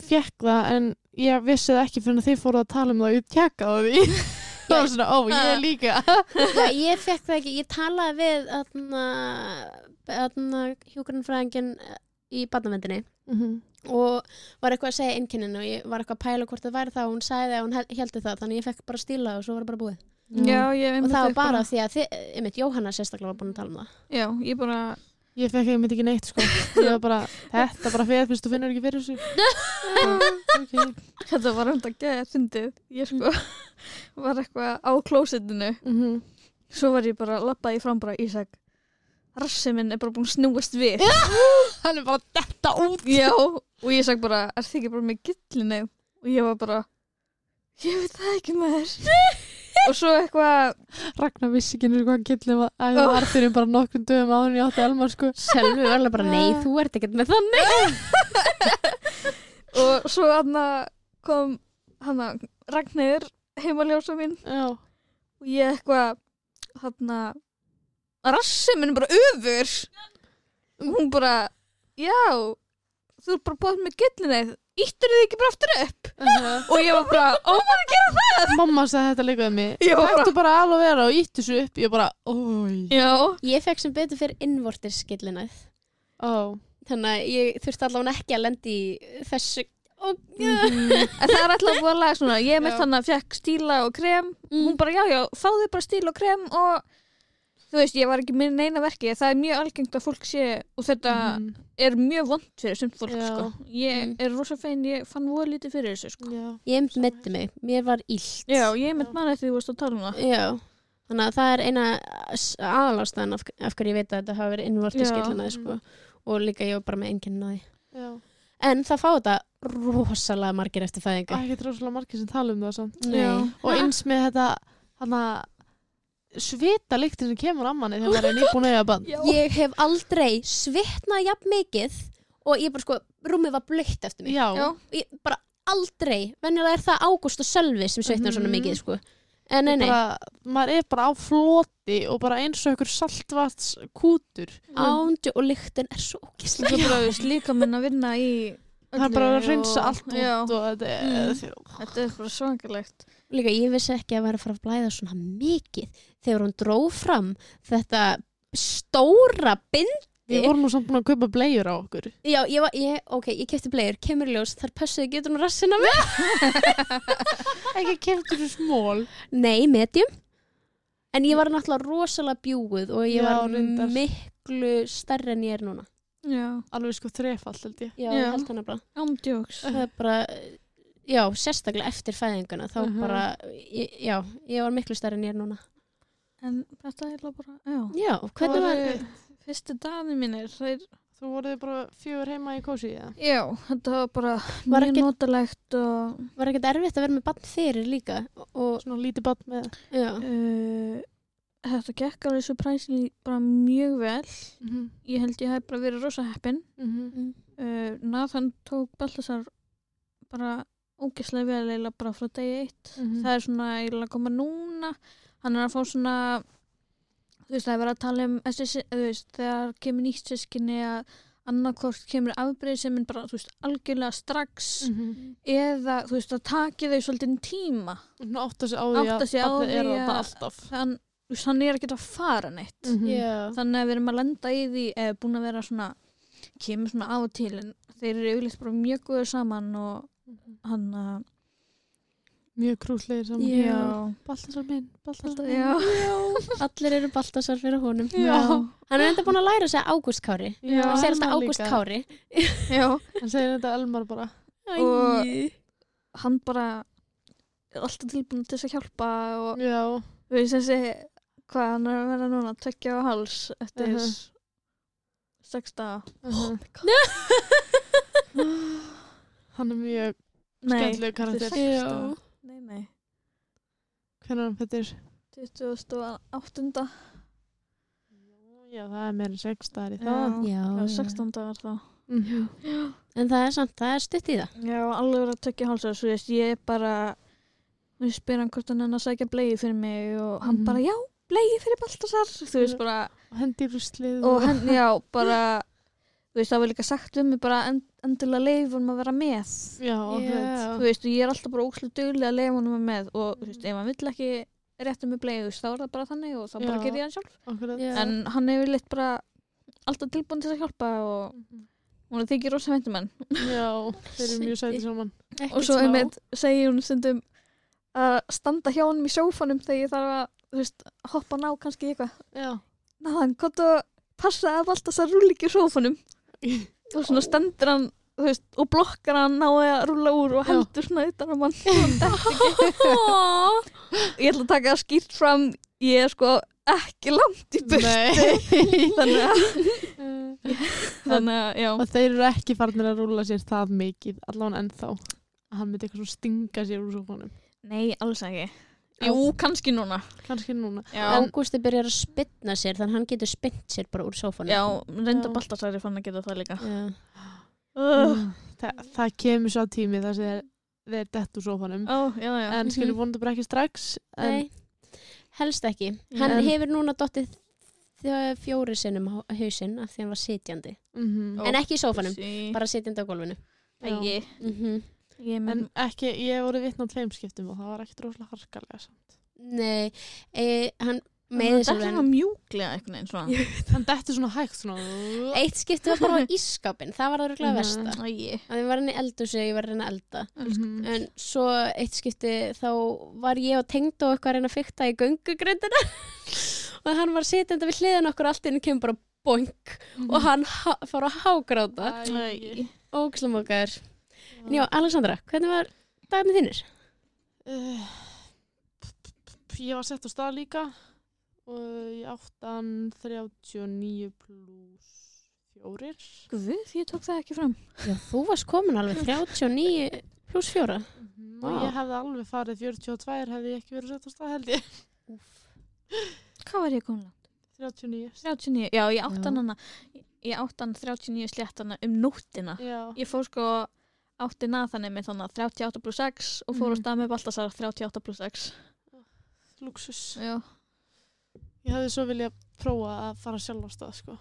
fekk það en ég vissi það ekki fyrir að þið fóru að tala um það og ég tjekkaði því. Það var svona, ó, ég líka. Já, ég fekk það ekki, ég talaði við aðna, aðna hjúgrunfræðingin í barnavendinni Mhm. og var eitthvað að segja einkenninu og ég var eitthvað að pæla hvort það væri það og hún sagði að hún hel- héldi það þannig ég fekk bara stíla og svo var það bara búið. Já, ég og það var fekk bara því að þið, einmitt, Jóhanna sérstaklega var búin að tala um það. Já, ég bara Ég fekk einmitt ekki neitt sko. Ég var bara, þetta bara fyrir fyrst þú finnur ekki fyrir þessu. Okay. Þetta var enda geða fyndið Ég sko var eitthvað á klósettinu. Mm Svo var ég bara, lappaði ég fram bara Ísak, rassi minn er bara búin að snúast við. Hann er bara detta út. Já, og ég sag bara, er þið ekki bara með gillinni? Og ég var bara, ég veit það ekki maður. og svo eitthvað, Ragnar vissi ekki einu hvað gillin var. Að ég var fyrir bara nokkrum dögum áður en ég átti Elmar sko. Selvi var alveg bara, nei, þú ert ekkert með þannig og svo hann kom hann Ragnir heimaljósa mín. Já, og ég eitthvað, hann rassi minn er bara öfur. Hún bara, já, þú er bara búin með gillinni, íttur þið ekki bara aftur upp? Og ég var bara, ó maður gera Mamma sagði þetta líka um mig Ég var bara, Hættu bara alveg vera og ítti þessu upp Ég bara, ói já. Ég fekk sem betur fyrir innvortis skillinæð Ó þannig að ég þurfti allavega ekki að lendi í þessu og, Mhm. En það er alltaf búið að laga svona Ég Já. þannig að fekk stíla og krem Mm. Hún bara, já, já, fáðu bara stíla og krem Og þú veist, ég var ekki með neina verki Það er mjög algengt að fólk sé Og þetta Mhm. er mjög vond fyrir sumt fólk, Já. sko Ég Mm. er rosa fein, ég fann voða lítið fyrir þessu, sko Já ég metti mig, mér var illt Já, ég með mann eftir því þú varst að tala um það Já, þannig að það er eina aðalástæðan af, af hverju ég veit að þetta hafa verið innvortis Já. skillinæð sko. og líka ég var bara með enginn náði Já en það fá þetta rosalega margir eftir Það er ekki rosalega margir sem tala um það samt Nei. Já. Og eins með þetta Hanna Svita lyktin sem kemur að manni Þegar maður er nýbúin að eiga bann ég hef aldrei svitnað jafn mikið og ég bara sko, rúmið var blöytt eftir mig. Já, Já. ég, bara aldrei, venjulega er það Ágúst og Sölvi sem svitnar svona Mhm. mikið sko. en nei, nei, bara, maður er bara á floti og bara eins og einhver saltvats kútur ándju og lyktin er svo Svo ógislega bara, þú veist, líka minn að vinna í það er bara að öllu reynsa og- allt út Já, og þetta er þetta er bara svangalegt líka ég vissi ekki að vera að fara að blæða svona mikið þegar hún dró fram þetta stóra bind við vorum nú samt búin að kaupa bleiur á okkur. Já, ég var, ég, ok, ég kefti blegur kemur í ljós, þar pössuði getur hún rassina með ekki keftur þú smól. Nei, medium. En ég var náttúrulega rosalega bjúguð og ég Já, var reyndar. miklu stærri en ég er núna. Já, alveg sko þrefall held ég. Já, Já. held hana bara ándjóks það er bara, já, sérstaklega eftir fæðinguna þá Mhm. bara, ég, já, ég var miklu stærri en ég er núna En þetta er bara, já já, hvernig var Voru- Fyrstu daginn mínir, þeir þú voruð bara fjögur heima í kósi eða? Já, þetta var bara Var mjög notalegt og var ekkert erfitt að vera með bann fyrir líka og, svona lítið bann með já, uh, þetta gekk alveg surprisingly bara mjög vel. mm -hmm. Ég held ég hef bara verið rosa heppin. mm. Uh, Nathan tók Baltasar bara ógeðslega vel eiginlega bara frá degi eitt. Mhm. Það er svona eiginlega að koma núna. Hann er að fá svona, þú veist, það er verið að tala um, veist, þegar kemur nýtt sískinni að annarkort kemur afbreyð sem er bara, þú veist, algjörlega strax Mhm. eða, þú veist, að taki þau svolítið tíma. átta sig á því á að barnið er því þetta að- alltaf Þann, veist, hann er ekki að fara neitt. Mhm. já. Þannig að við erum að lenda í því eða búin að vera svona, kemur svona á til en þeir eru yfirleitt bara mjög góður saman og. Hann að, mjög krúslegir saman. Já. Baltasar minn, Baltasar minn. já. allir eru Baltasar fyrir honum. Já. hann er enda búin að læra sig Ágúst Kári. Já, hann segir alltaf Ágúst líka. Kári. Já, hann segir þetta Elmar bara. Og- hann bara er alltaf tilbúin til þess að hjálpa og já, við veist þessi, hvað hann er að vera núna, tvekja á hals eftir uh Mhm. sex daga. uh hann er mjög Nei, skemmtilegu karakter er. Nei, nei, hvernig er hann fættir 28. já, það er meira en sex dagar í það já, Já, 16 dagar þá. Mhm. en það er samt, það er stutt í það Já, alveg verið að tekja hálsar svo veist, ég er bara við spyr hann hvort hann er að sækja bleið fyrir mig og hann Mhm. bara, já, bleið fyrir Baltasar þú veist bara, og hendi í ruslið og hann, já, bara þú veist, það var líka sagt um mig bara end, endilega leifum að vera með. Já, akkurat. þú veist, og ég er alltaf bara að leifa honum að með og þú veist, ef hann vill ekki réttu með bleið, þú veist, þá er það bara þannig og þá bara ger ég hann sjálf. Já. en hann hefur litt bara alltaf tilbúin til að hjálpa og, Mhm. hún þykir rosa veintumenn Já, þeir eru mjög sæti saman. og svo einmitt segir hún stundum að standa hjá honum í sófanum þegar ég þarf að þú veist, hoppa ná kannski eitthvað. Gott að passa að Baltasar rúli ekki í sófanum og svona stendur hann veist, og blokkar hann ná að rúla úr og heldur svona utan á mann detti ekki. ég ætla að taka það skýrt fram ég er sko ekki langt í Nei. þannig að, þannig að já og þeir eru ekki farnir að rúla sér það mikið, allavega ennþá. Að hann myndi eitthvað svo stinga sér úr sófanum. nei, alls ekki jú, kannski núna Kannski núna. Ágústi byrjar að spinna sér þannig að hann getur spinnt sér bara úr sófanum já reynda Já. Baltasar er fann að geta það líka Já. uh. Þa, það kemur svo tími þar sem þeir, þeir dett úr sófanum. ó, já, já En skilur vonandi bara ekki strax. En, Nei, helst ekki Hann En- hefur núna dottið fjóri sinnum á hausinn af því hann var sitjandi mm Ó. En ekki í sófanum, Sí. bara sitjandi á gólfinu Æi, mm ég en ekki, ég voru vitna á tveim skiptum og það var ekkert rosalega harkalega samt. Nei, e, hann með meði þetta sér er svona mjúklega einhvern veginn svona Hann dettur svona hægt svona. Eitt skipti var bara á ískápin, það var það Mhm. versta Æi, að ég var henni eldhúsi og ég var að að elda Mhm. en svo eitt skipti þá var ég og tengd og eitthvað að reyna að fykta í göngugrindina og hann var sitjandi við hliðan okkur allt inn kemur bara boink og hann ha fór að hágráta Æ. en já, Alexandra, hvernig var dagarnir þínir? Uh, ég var sett á stað líka og ég áttan 39 pluss fjórir. Guð, ég tók það ekki fram. Já, þú varst komin alveg. 39 pluss fjóra? Og Vá. ég hefði alveg farið 42 hefði ég ekki verið sett á stað held ég. Hvað var ég komin langt? 39 39, já, ég áttan Já. hana ég áttan 39 sléttana um nóttina. Já, Ég fór sko átti naðanir með þannig 38 pluss 6 og fór á Mhm. stað með Baltasar 38 pluss 6 luxus Já, ég hefði svo viljað prófa að fara sjálf á stað sko.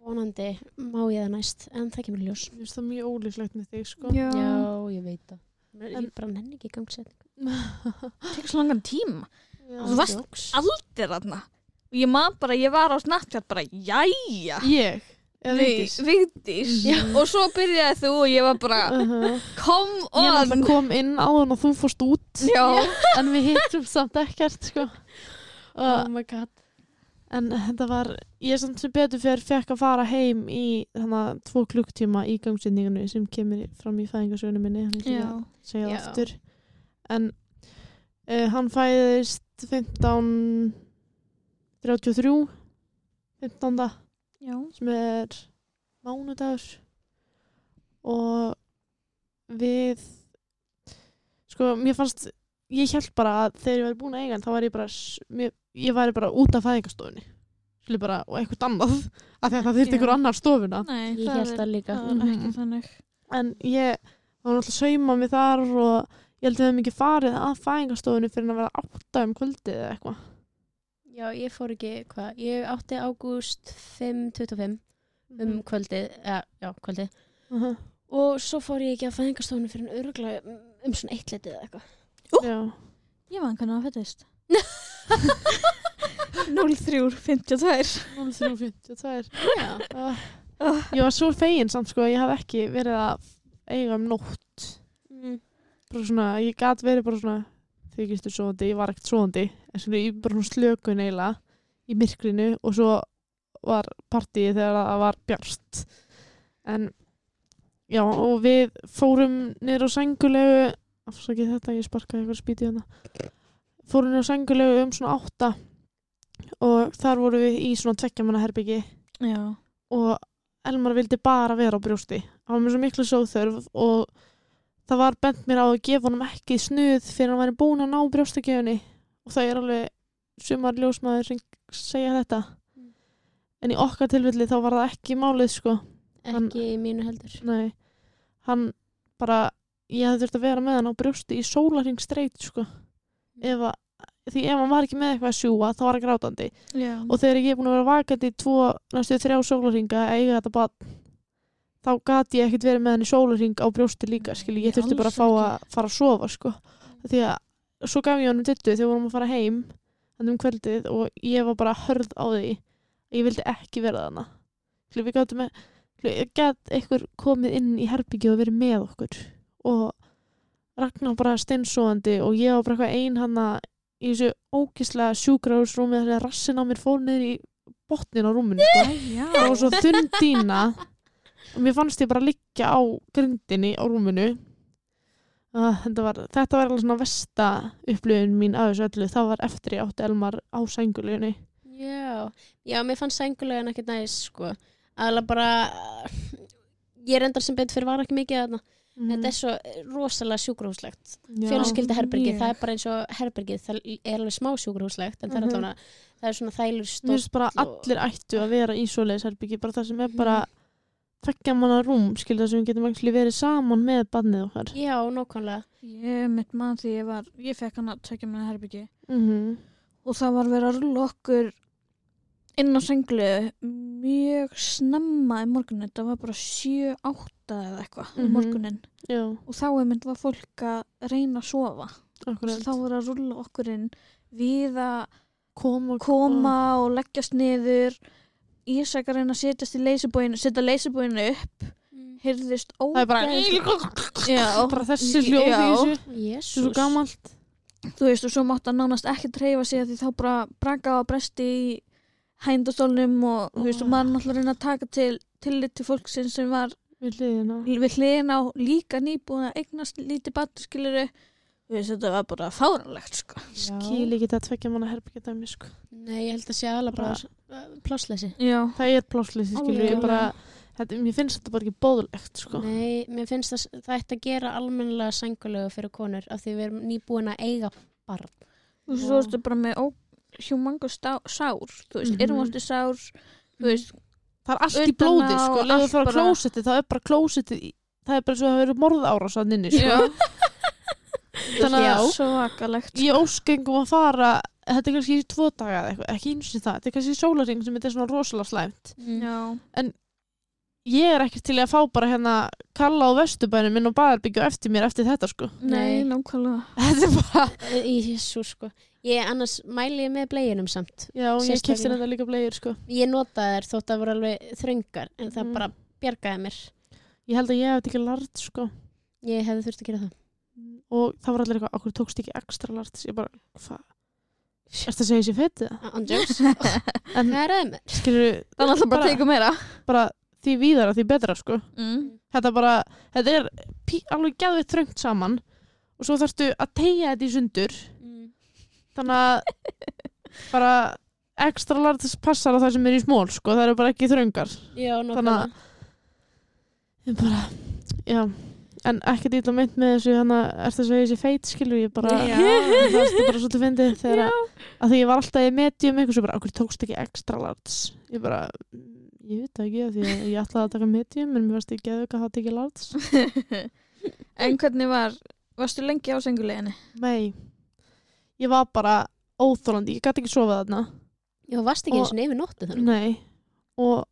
vonandi má ég það næst en það kemur í ljós. Mér finnst það mjög ólíklegt með þig sko. já. ég veit það. Ég En- bara nenni ekki gangsett Tekur svo langan tíma. Já. Þú varst aldir þarna. Og ég man bara, ég var á Snapchat bara, jæja. Ég Vigdís. Og svo byrjaði þú og ég var bara Uh-huh. come ég náttúrulega on. kom inn áðan og þú fórst út. Já, en við hittum samt ekkert sko. oh my god. en þetta var ég samt sem betur fyrir fekk að fara heim í þannig að tvo klukktíma í gangsynningunni sem kemur fram í fæðingarsögunum minni hann ekki að segja það aftur. En uh, hann fæðist 15 33 15 já. sem er mánudagur og við sko, mér fannst ég held bara að þegar ég væri búin að eiga þá var ég bara mér, ég væri bara út af fæðingastofunni Skilur bara, og eitthvað annað af því að það þyrfti Já. einhver annar stofuna Nei, ég held það líka Mhm. þannig en ég var náttúrulega að sauma mig þar og ég held að við hefum ekki farið að fæðingastofunni fyrir að vera átta um kvöldið eða eitthvað já, ég fór ekki, hvað, ég átti ágúst 5.25 um kvöldið ja, já, kvöldið. Uh -huh. og svo fór ég ekki að fæðingastofunni fyrir en öruglega um, um svona eitt letið eða eitthvað. Já. Ég man hvernig það fættist. 03.52 03.52 já, uh, ég var svo fegin samt sko að ég haf ekki verið að eiga um nótt. Mm. bara svona, ég gat verið bara svona þykistu svoandi, ég var ekkert svoandi en svona ég bara slökun eiginlega í myrkrinu og svo var partíið þegar það var bjart. En já og við fórum niður á sængulegu afsakið þetta, ég sparkaði eitthvað spýti hérna. Fórum niður á sængulegu um svona átta og þar vorum við í svona tvekkjamanna herbyggi Já, og Elmar vildi bara vera á brjósti. Hann var með svo miklu sóþörf og það var bent mér á að gefa honum ekki snuð fyrir hann væri búin að ná brjóstakjöfunni. Og það er alveg sumar ljósmaður sem segja þetta. Mm. en í okkar tilfelli þá var það ekki málið sko. Hann- ekki í mínu heldur. Nei, hann bara ég hefði þurft að vera með hann á brjósti í sólarring streit sko. Ef að, því ef hann var ekki með eitthvað að sjúga þá var hann grátandi. Já. og þegar ég er búin að vera vakandi í tvo, næstu þrjá sólarringa að eiga þetta barn þá gat ég ekkert verið með hann í sólarring á brjósti líka skilji, ég þurfti bara að fá að fara að sofa sko. því að svo gaf ég honum dittu þegar við vorum að fara heim þannig um kvöldið og ég var bara hörð á því að ég vildi ekki vera þarna. Skilji, við gáttum með get einhver komið inn í herbyggju og verið með okkur. Og Ragnar bara steinsóðandi og ég var bara eitthvað ein hana í þessu ógislega sjúkrahúsrúmi þar sem rassin á mér fór niður í botnin á rúminu sko. Var svo þunn dýna. og mér fannst ég bara liggja á grindinni á rúminu uh, þetta, var, þetta var alveg svona versta upplifun mín af þessu öllu það var eftir ég átti Elmar á sænguleginni Já, já, mér fannst sængulegan ekkert næs, sko. Aðalega bara, ég er endar sem betur fyrir var ekki mikið þarna. Þetta er svo rosalega sjúkrahúslegt. Fjölskylda herbergi, mjög. það er bara eins og herbergið, það er alveg smá sjúkrahúslegt, en það er Mhm. allavega, það er svona þælur Mér stórt. finnst bara og- allir ættu að vera í svoleiðis herbyggi bara það sem er bara tveggja manna rúm skilja sem við getum ekki verið saman með bannið okkar. Já, nákvæmlega. Ég mitt mann því ég var, ég fekk hann að tekja með herbyggi mm og það var verið að rulla okkur inn á senglu mjög snemma í morgunin, þetta var bara 7-8 eða eitthvað mm Mhm. morgunin Já, og þá er mynd var fólk að reyna að sofa. Akkurat. Þá var að rulla okkur inn við að koma, koma og leggjast niður Ísak að reyna að setjast í leysibóinu setja leysibóinu upp. Heyrðist Það er bara þessi hljóð í Já. þessu. Svo gamalt. Þú veist og svo mátti hann nánast ekki treyfa sig því þá bara braka á bresti í hændastólnum og þú veist og maður náttúrulega reyna að taka til tillit til fólksins sem var við hliðina. við hliðin á líka nýbúin að eignast lítið batterskiluru veist þetta var bara fáranlegt sko Skil ekki þetta tveggja manna herbyggi dæmi sko. Nei, ég held að sé alveg bara uh, plássleysi. já, Það er plássleysi skilur ég bara þetta, Mér finnst þetta bara ekki bóðulegt sko. Nei, mér finnst að það ætti að gera almennilega sængulegu fyrir konur af því við erum nýbúin að eiga barn. og Já. svo ertu bara með stá, sár þú veist, Mhm. mm -hmm. erumvorti sár þú veist, Það er allt í blóði sko. Leðu allt þú fara á bara- klósetti þá er bara klósetti Það er bara svo að það verður morðára svo inni sko. Þannig að svakalegt ég óskengum að fara þetta er kannski í tvo daga eða eitthvað, ekki eins og það þetta er kannski sólaring sem þetta er svona rosalega slæmt Mm. já, ég er ekki til í að fá bara hérna kalla á vesturbænum minn og baðarbyggju eftir mér eftir þetta sko nei, nákvæmlega þetta er bara, Jésús, sko. Ég annars mæli ég með bleginum samt. já ég kipti Sérstaklega. þetta líka blegir sko Ég notaði þær þótt að voru alveg þröngar en það Mm. bara bjargaði mér. ég held að ég hef þetta ekki lart sko Ég hefði þurft að gera það. Og það var allir eitthvað, okkur tókst ekki ekstra lart ég bara, hvað Ertu að segja þessi fetið? Andjóks. En Hvað er það með? skilur, það er alltaf bara að teka meira bara því víðara því betra sko mm. þetta bara, þetta er pí, alveg geðveitt þröngt saman og svo þarftu að tegja þetta í sundur Mm. þannig að bara ekstra lartis passar á það sem er í smól sko, það eru bara ekki þröngar Já, Þannig að- ég bara, já en ekkert ítla meint með þessu þannig að ertu að segja þessi feit skilur ég bara, Já. það er bara svolítið fyndið þegar að, að því ég var alltaf í medium eitthvað svo bara, okkur tókst ekki ekstra lartis ég bara, ég veit það ekki af því að ég ætlaði að taka medium en mér varst ekki að það tekið lartis en hvernig var varstu lengi á senguleginni? nei, ég var bara óþólandi, ég gæti ekki sofað þarna Já, varst ekki eins og yfir nóttu þannig. nei, og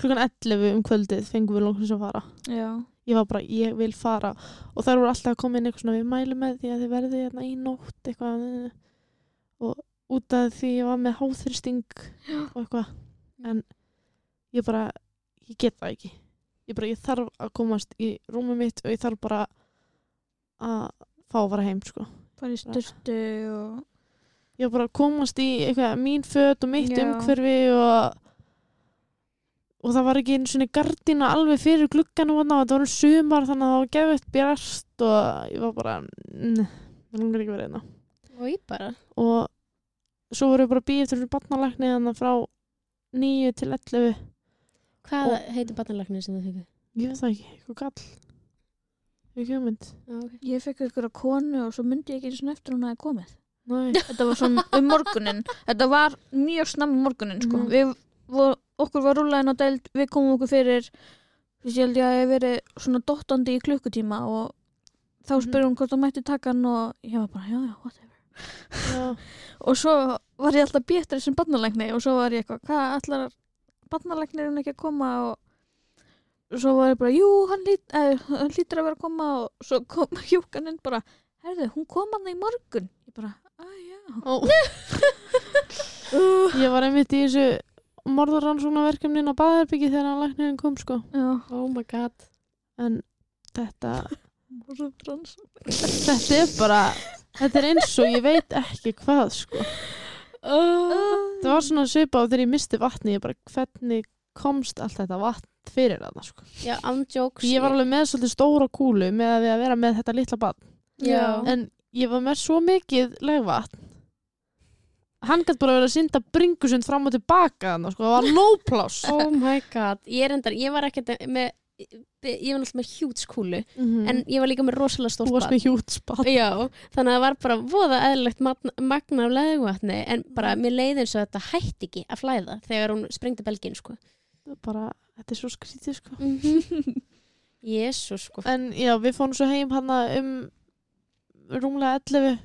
klukkan 11 um kvöldið fengum við lóksins að fara. Já, ég var bara, ég vil fara. Og þær voru alltaf að koma inn eitthvað svona við mælum með því að þið verði hérna í nótt eitthvað. Og út af því ég var með háþristing og eitthvað. En ég bara, ég get það ekki. Ég bara, ég þarf að komast í rúmið mitt og ég þarf bara að fá að fara heim sko. Bara í styrtu og ég bara komast í eitthvað mín föt og mitt Já. umhverfi og og það var ekki einu svona gardina alveg fyrir glugganum og það var um sumar þannig að það var gefið bjart og ég var bara "Nei, það langar ekki að vera einna Og ég bara. og svo voru við bara býðið til barnalækni þannig frá 9 til 11 Hvað Og- heitir barnalæknir sem þið fengið? ég veit það ekki, eitthvað gall ekki hugmynd Já, ok. ég fekk ykkur að konu og svo myndi ég ekki eins og eftir hún hafi komið Nei. þetta var svona um morgunin þetta var mjög snemma um morgunin sko. Mhm. við, vor, okkur var rúlaðin á deild við komum okkur fyrir þess ég held ég að ég hef verið svona dottandi í klukkutíma og þá Mhm. spyrir hún hvort það mætti taka hann og ég var bara, já, já, whatever Já. og svo var ég alltaf bétri sem barnalækni og svo var ég eitthvað, hvað ætlar barnalæknirinn ekki að koma og svo var ég bara, jú, hann, lít, eh, hann lítur að vera að koma og svo kom hjúkaninn bara, herðu, hún kom hann í morgun ég bara, að já Ó. ég var einmitt í þessu morðaransóknarverkefnin á baðherbyggi þegar hann læknirinn kom sko. Já. oh my god. En þetta þetta er bara þetta er eins og ég veit ekki hvað sko. Það var svona svipa á þegar ég misti vatni ég bara hvernig komst allt þetta vatn fyrir það sko. já, andjóks ég var alveg með svolítið stóra kúlu með að, að vera með þetta litla barn. Já, en ég var með svo mikið legvatn hann gæti bara verið að synda bringusund fram og tilbaka þannig sko, það var nópláss oh my god. Ég er endar, ég var ekkert með ég var náttúrulega með hjútskúlu mm. en ég var líka með rosalega þú stórt varst bad með hjútsbad þannig að það var bara voða eðlilegt magna, af leðugvatni en bara mér leiði eins og þetta hætti ekki að flæða þegar hún sprengdi belgin sko. bara, þetta er svo skrítið sko. Mm Jésús sko. En já, við fórum svo heim hann um rúmlega 11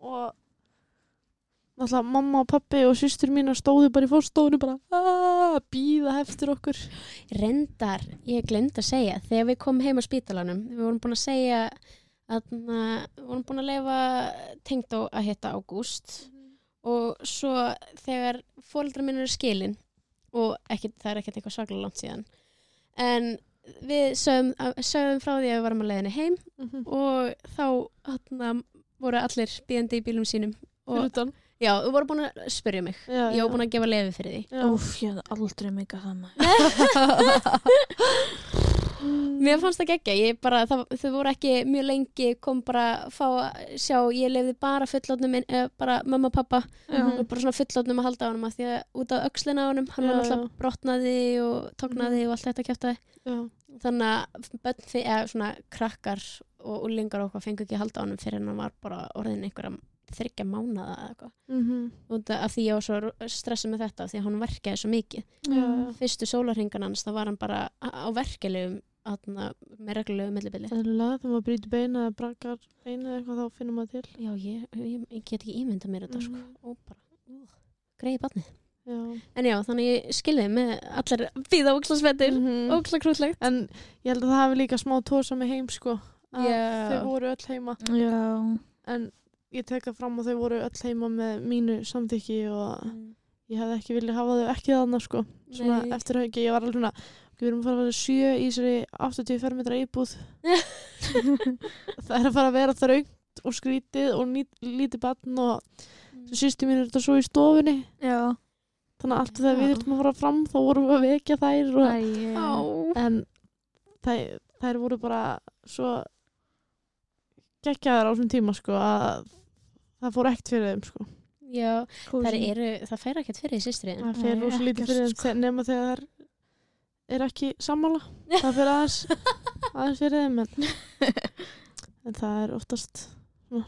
og náttúrulega mamma og pappi og systur mín stóðu bara í fórstofunni bara að býða eftir okkur. Reyndar, ég glemd að segja þegar við komum heim á spítalanum við vorum búin að segja að við vorum búin að leifa tengd að hitta Ágúst. Og svo þegar fóreldrar minn eru skilin og ekki, það er ekkert eitthvað svaklega langt síðan en við sögum, sögum frá því að við varum að leiðinni heim og þá hana, voru allir býðandi í bílum sínum og fyrir utan já, þú voru búin að spyrja mig já, ég var búin að gefa leiði fyrir því. Úf, ég hef aldrei mikað það maður. Mér fannst það geggja, ég bara, það, þau voru ekki mjög lengi, kom bara að fá að sjá, ég lefði bara fullotnum, eh, bara mamma og pappa, Já. og bara svona fullotnum að halda á honum að því að út af öxlina á honum, hann Já, var náttúrulega brotnaði og tóknaði og allt þetta kæftaði. Já. Þannig að bönn eða svona krakkar og úlingar og eitthvað fengu ekki að halda á honum fyrir hann var bara orðin einhverja þryggja mánaða eða eitthvað. Mhm. Út af því ég var svo stressið með þetta, af því að hann verkaði svo mikið. Já, já. Fyrstu sólarhingan hans, þá var hann bara á verkelegum, með reglulegu millibili. Eðlilega, þegar maður brýtur beina eða brakar beina eða eitthvað þá finnum maður til Já, ég, ég, ég get ekki ímynda mér þetta sko. Mhm. og bara, uh, greiði barni Já. en já, þannig ég skilði með allir fýða ókslasvettir mm. Mhm. óksla krúllegt En ég held að það hafi líka smá tósa með heim sko að Já. þau voru öll heima Já. en ég tek það fram og þau voru öll heima með mínu samþykki og ég hefði ekki viljað hafa þau ekki þannig sko svona Nei. eftir hauki, ég var alveg svona við erum að fara að vera sjö í þessari 80 fermetra íbúð það er að fara að vera þröngt og skrítið og nýt, lítið barn og sýstu mín er þetta svo í stofunni Já. þannig að alltaf þegar við þurftum að fara fram þá vorum við að vekja þær og, Æ, Á. en þær, þær voru bara svo geggjaðar á þessum tíma sko að það fór ekkert fyrir þeim sko. Já, það eru, það fer ekkert fyrir í sýstri það fer rosa lítið ekkert, fyrir þeim sko. nema þegar þær er ekki sammála. Það fer aðeins aðeins fyrir þeim en, en það er oftast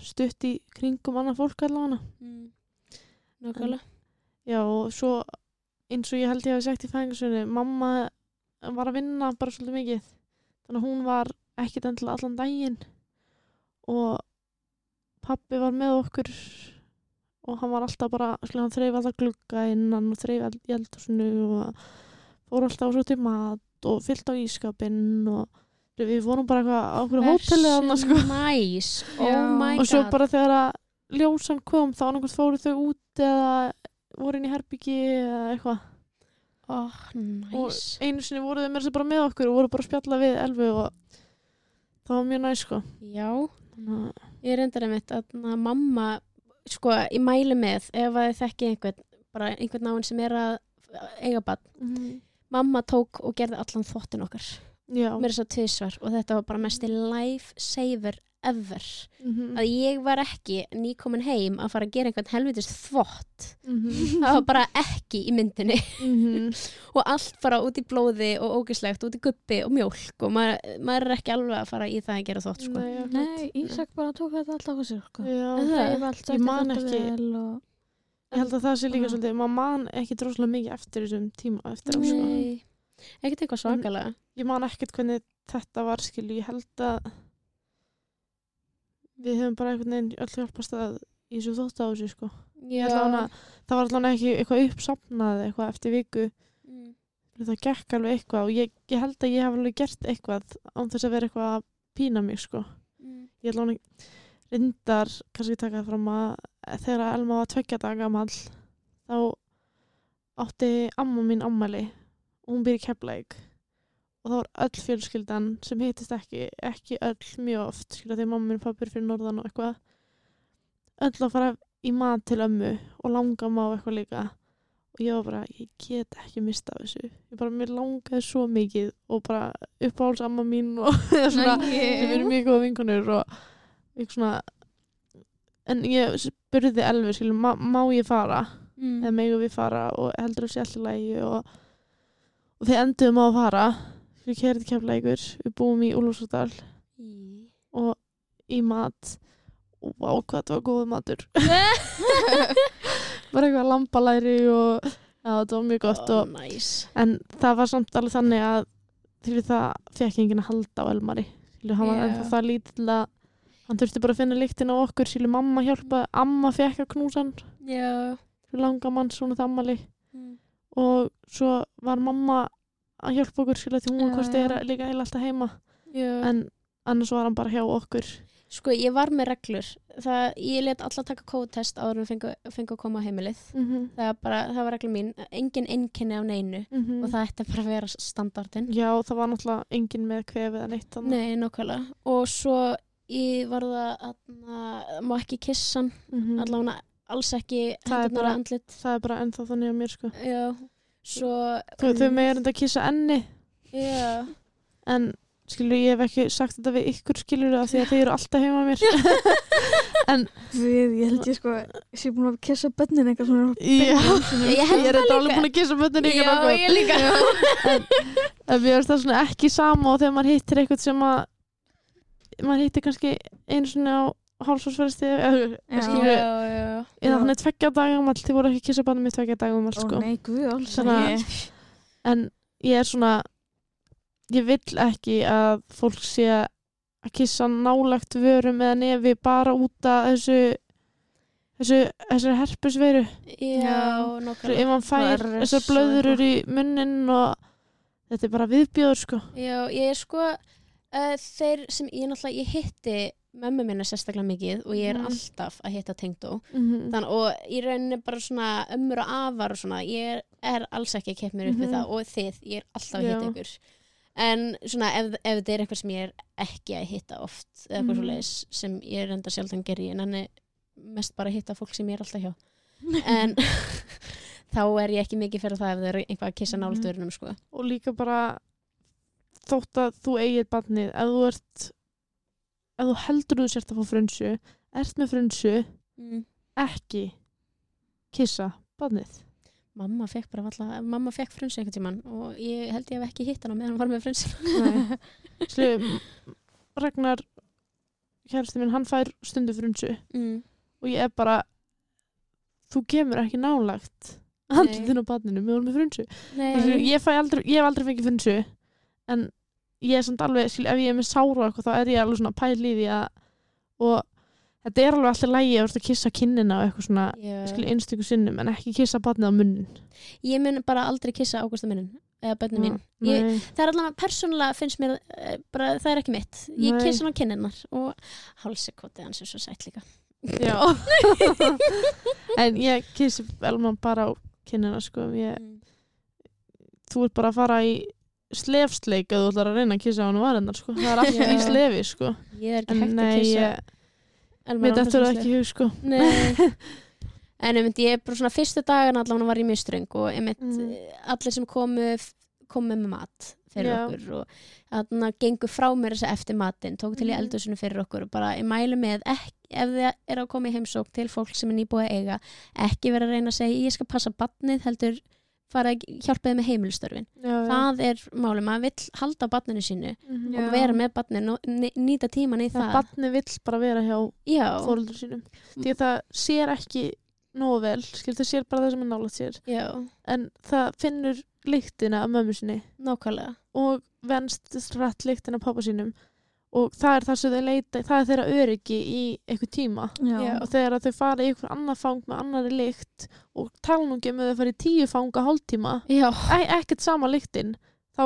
stutt í kringum annað fólk allavega. Mm. nákvæmlega. Já og svo eins og ég held ég hafi sagt í fæðingarsunni mamma var að vinna bara svolítið mikið. Þannig að hún var ekkit endilega allan daginn. Og pappi var með okkur og hann var alltaf bara hann þreif alltaf glugga innan og þreif í eldhúsinu og fór alltaf svo til mat og fyllt á ískapinn og við vorum bara eitthvað á okkur annars sko. Já. oh my god. og svo bara þegar að ljósan kom þá annarkvæmt fóru þau út eða voru inn í herbyggi eða eitthvað. Oh, og næs einu sinni voru þau með okkur og voru bara að spjalla við elfu og það var mjög næs sko. Já, ég er reyndar einmitt að mamma, sko, ég mæli með ef að þið þekki einhvern bara einhvern náinn sem er að eiga bann mamma tók og gerði allan þvottin okkar. Já. Mér er svo tvisvar og þetta var bara mesti life saver ever Mhm. að ég var ekki nýkomin heim að fara að gera einhvern helvitist þvott Mhm. það var bara ekki í myndinni Mhm. og allt bara út í blóði og ógislegt út í guppi og mjólk og maður, maður er ekki alveg að fara í það að gera þvott sko. Nei. Nei, Ísak bara tók þetta alltaf á sig sko. Já, það? Hreif allt Ég eftir man þetta ekki- og... ég held að það sé líka Já. svolítið maður man ekki droslega mikið eftir þessum tíma eftir á sko Nei, ekkert eitthvað svakalega ég man ekkert hvernig þetta var skilu, ég held að við höfum bara einhvern veginn öll hjálpast að í þessu þótt á þessu sko. Allavega- það var allavega ekki eitthvað uppsafnað eitthvað eftir viku. Mm. það gekk alveg eitthvað og ég, ég held að ég hef alveg gert eitthvað án þess að vera eitthvað að pína mig sko. Mm. ég hann reyndar kannski taka það fram að þegar Elma var tveggja daga gamall þá átti amma mín ammæli og hún býr í Keflæk og það var öll fjölskyldan sem hittist ekki, ekki öll mjög oft skilja því mamma mín pappir fyrir norðan og eitthvað öll að fara í mat til ömmu og langa má eitthvað líka. Og ég var bara, ég get ekki mista af þessu. Ég bara, mér langaði svo mikið og bara uppáhalds amma mín og svona, við erum mjög góða vinkonur og eitthvað svona. En ég spurði Elvi skilur, má, má ég fara? Mm. eða megum við fara? Og heldur sé allir lægi og, og þeir enduðum á að fara við kerið keflægur, við búum í Úlfarsdal Í- og í mat og vá hvað þetta var góð matur bara eitthvað lambalæri og já, þetta var mjög gott Ó, og, næs. en það var samt alveg þannig að því það fekk enginn að halda á Elmari Skilur, hann var Já. ennþá það lítill að hann þurfti bara að finna líktin á okkur Skilur, mamma hjálpaði, amma fekk að knúsa hann Já. fyrir langa mann svona þammali Mm. og svo var mamma að hjálpa okkur skilja því hún hvort er líka heila alltaf heima Já. en annars var hann bara hjá okkur Sko, ég var með reglur. Það, ég let alla taka kóðtest áður en fengu að koma á heimilið. mm -hmm. Það, bara, það var reglur mín. Engin einkenni á neinu. Og það ætti bara að vera standardin. já það var náttúrulega enginn með kvefið eða neitt þannig Nei, nokkvæmlega. Og svo ég var það að má ekki kissa hann. mm Allavega alls ekki Það er bara- það er bara ennþá þannig að mér sko Já. Svo... þau, þau með er enda að kissa enni Já. en skilur ég hef ekki sagt þetta við ykkur skilur það því að þeir eru alltaf heima mér en Við, ég held ég sko, ég sé búin að kissa bönnin eitthvað svona. já, Ég er þetta alveg búin að kissa böttin ykkur Já, ég líka. en mér finnst það svona ekki sama og þegar maður hittir eitthvað sem að maður hittir kannski einu svona á hálsvarsverðsti eða hann er tveggja dagum all þið voru ekki að kissa bannum með tveggja dagum all Ó sko. nei, guð, ekki. en ég er svona ég vill ekki að fólk sé að kissa nálagt vörum eða nefi bara út af þessu þessu, þessu herpusveru Já, nokkvæmlega. ef hann fær þessar og blöðurur í munnin og þetta er bara viðbjóður sko. Já, ég er sko uh, þeir sem ég náttúrulega, ég hitti mömmu minna sérstaklega mikið og ég er Mhm. alltaf að hitta tengdó mm Þann, og í rauninni bara svona ömmur og afar og svona, ég er, alls ekki að keppa mér upp við Mhm. það og þið, ég er alltaf að hitta ykkur en svona ef, ef þetta er eitthvað sem ég er ekki að hitta oft eða eitthvað Mhm. svoleiðis sem ég er enda sjaldan geri en hann er mest bara að hitta fólk sem ég er alltaf hjá en þá er ég ekki mikið fyrir það ef það er einhvað að kissa Mhm. nált vörunum sko. og líka bara þótt að þú eigir barnið ef þú ert ef þú heldur þú sért að fá frunsu ert með frunsu mm. ekki kissa barnið Mamma fekk bara valla, mamma fekk frunsi einhvern tímann og ég held ég hef ekki hitt hana meðan hann var með. Nei. Slu, Ragnar kærasti minn, hann fær stundu frunsu Mm. og ég er bara þú kemur ekki nálagt Nei. handlutin á barninu með honum með frunsu Skilur, ég, fæ aldrei, ég hef aldrei fengið frunsu en ég er samt alveg skilur, ef ég er með sára og eitthvað þá er ég alveg svona pæl í því að og þetta er alveg alltaf lægi að kissa kinnina og eitthvað svona skilur einstöku sinnum en ekki kissa barnið á munnin Ég mun bara aldrei kissa Ágústa minnin eða bönni mín. Ég, það er allavega persónulega finnst mér eh, bara, það er ekki mitt. Ég Nei. kissa hann á kinninnar og hálsikotið hans er svo sætt líka. já en ég kissi Elman bara á kinnina sko ég, Mm. þú ert bara að fara í slefsleik að þú ætlar að reyna að kissa á hann varennar sko. það er allt Já. í slefi sko. Ég er ekki en hægt að kissa Elmar mér dættur að það ekki í hug sko. En myndi, ég er bara svona fyrstu dagana allavega var ég mjög ströng og myndi Mm. allir sem komu komu með mat fyrir Já. okkur og þarna gengur frá mér þess að eftir matinn, tók til í Mhm. eldhúsinu fyrir okkur og bara ég mælu með ekki, ef þið er að koma í heimsók til fólk sem er nýbúið að eiga ekki vera að reyna að segja ég skal passa badnið heldur fara að hjálpa þið með heimilstörfin já, já. það er máli, maður vill halda badninu sínu Mhm. Já. og vera með badninu, nýta tíman í það það. barni vill bara vera hjá já, fóröldur sínum. Því að það sér ekki nógu vel, skil það sér bara það sem er nálægt sér. Já, en það finnur lyktina af mömmu sinni. Nákvæmlega. Og venst rætt lyktina af pappa sínum og það er það sem þau leita það er þeirra öryggi í eitthvað tíma. Já. og þegar þau fara í eitthvað annað fang með annari lykt og ekki með þau fara í tíu fanga hálftíma e ekkert sama lyktin þá,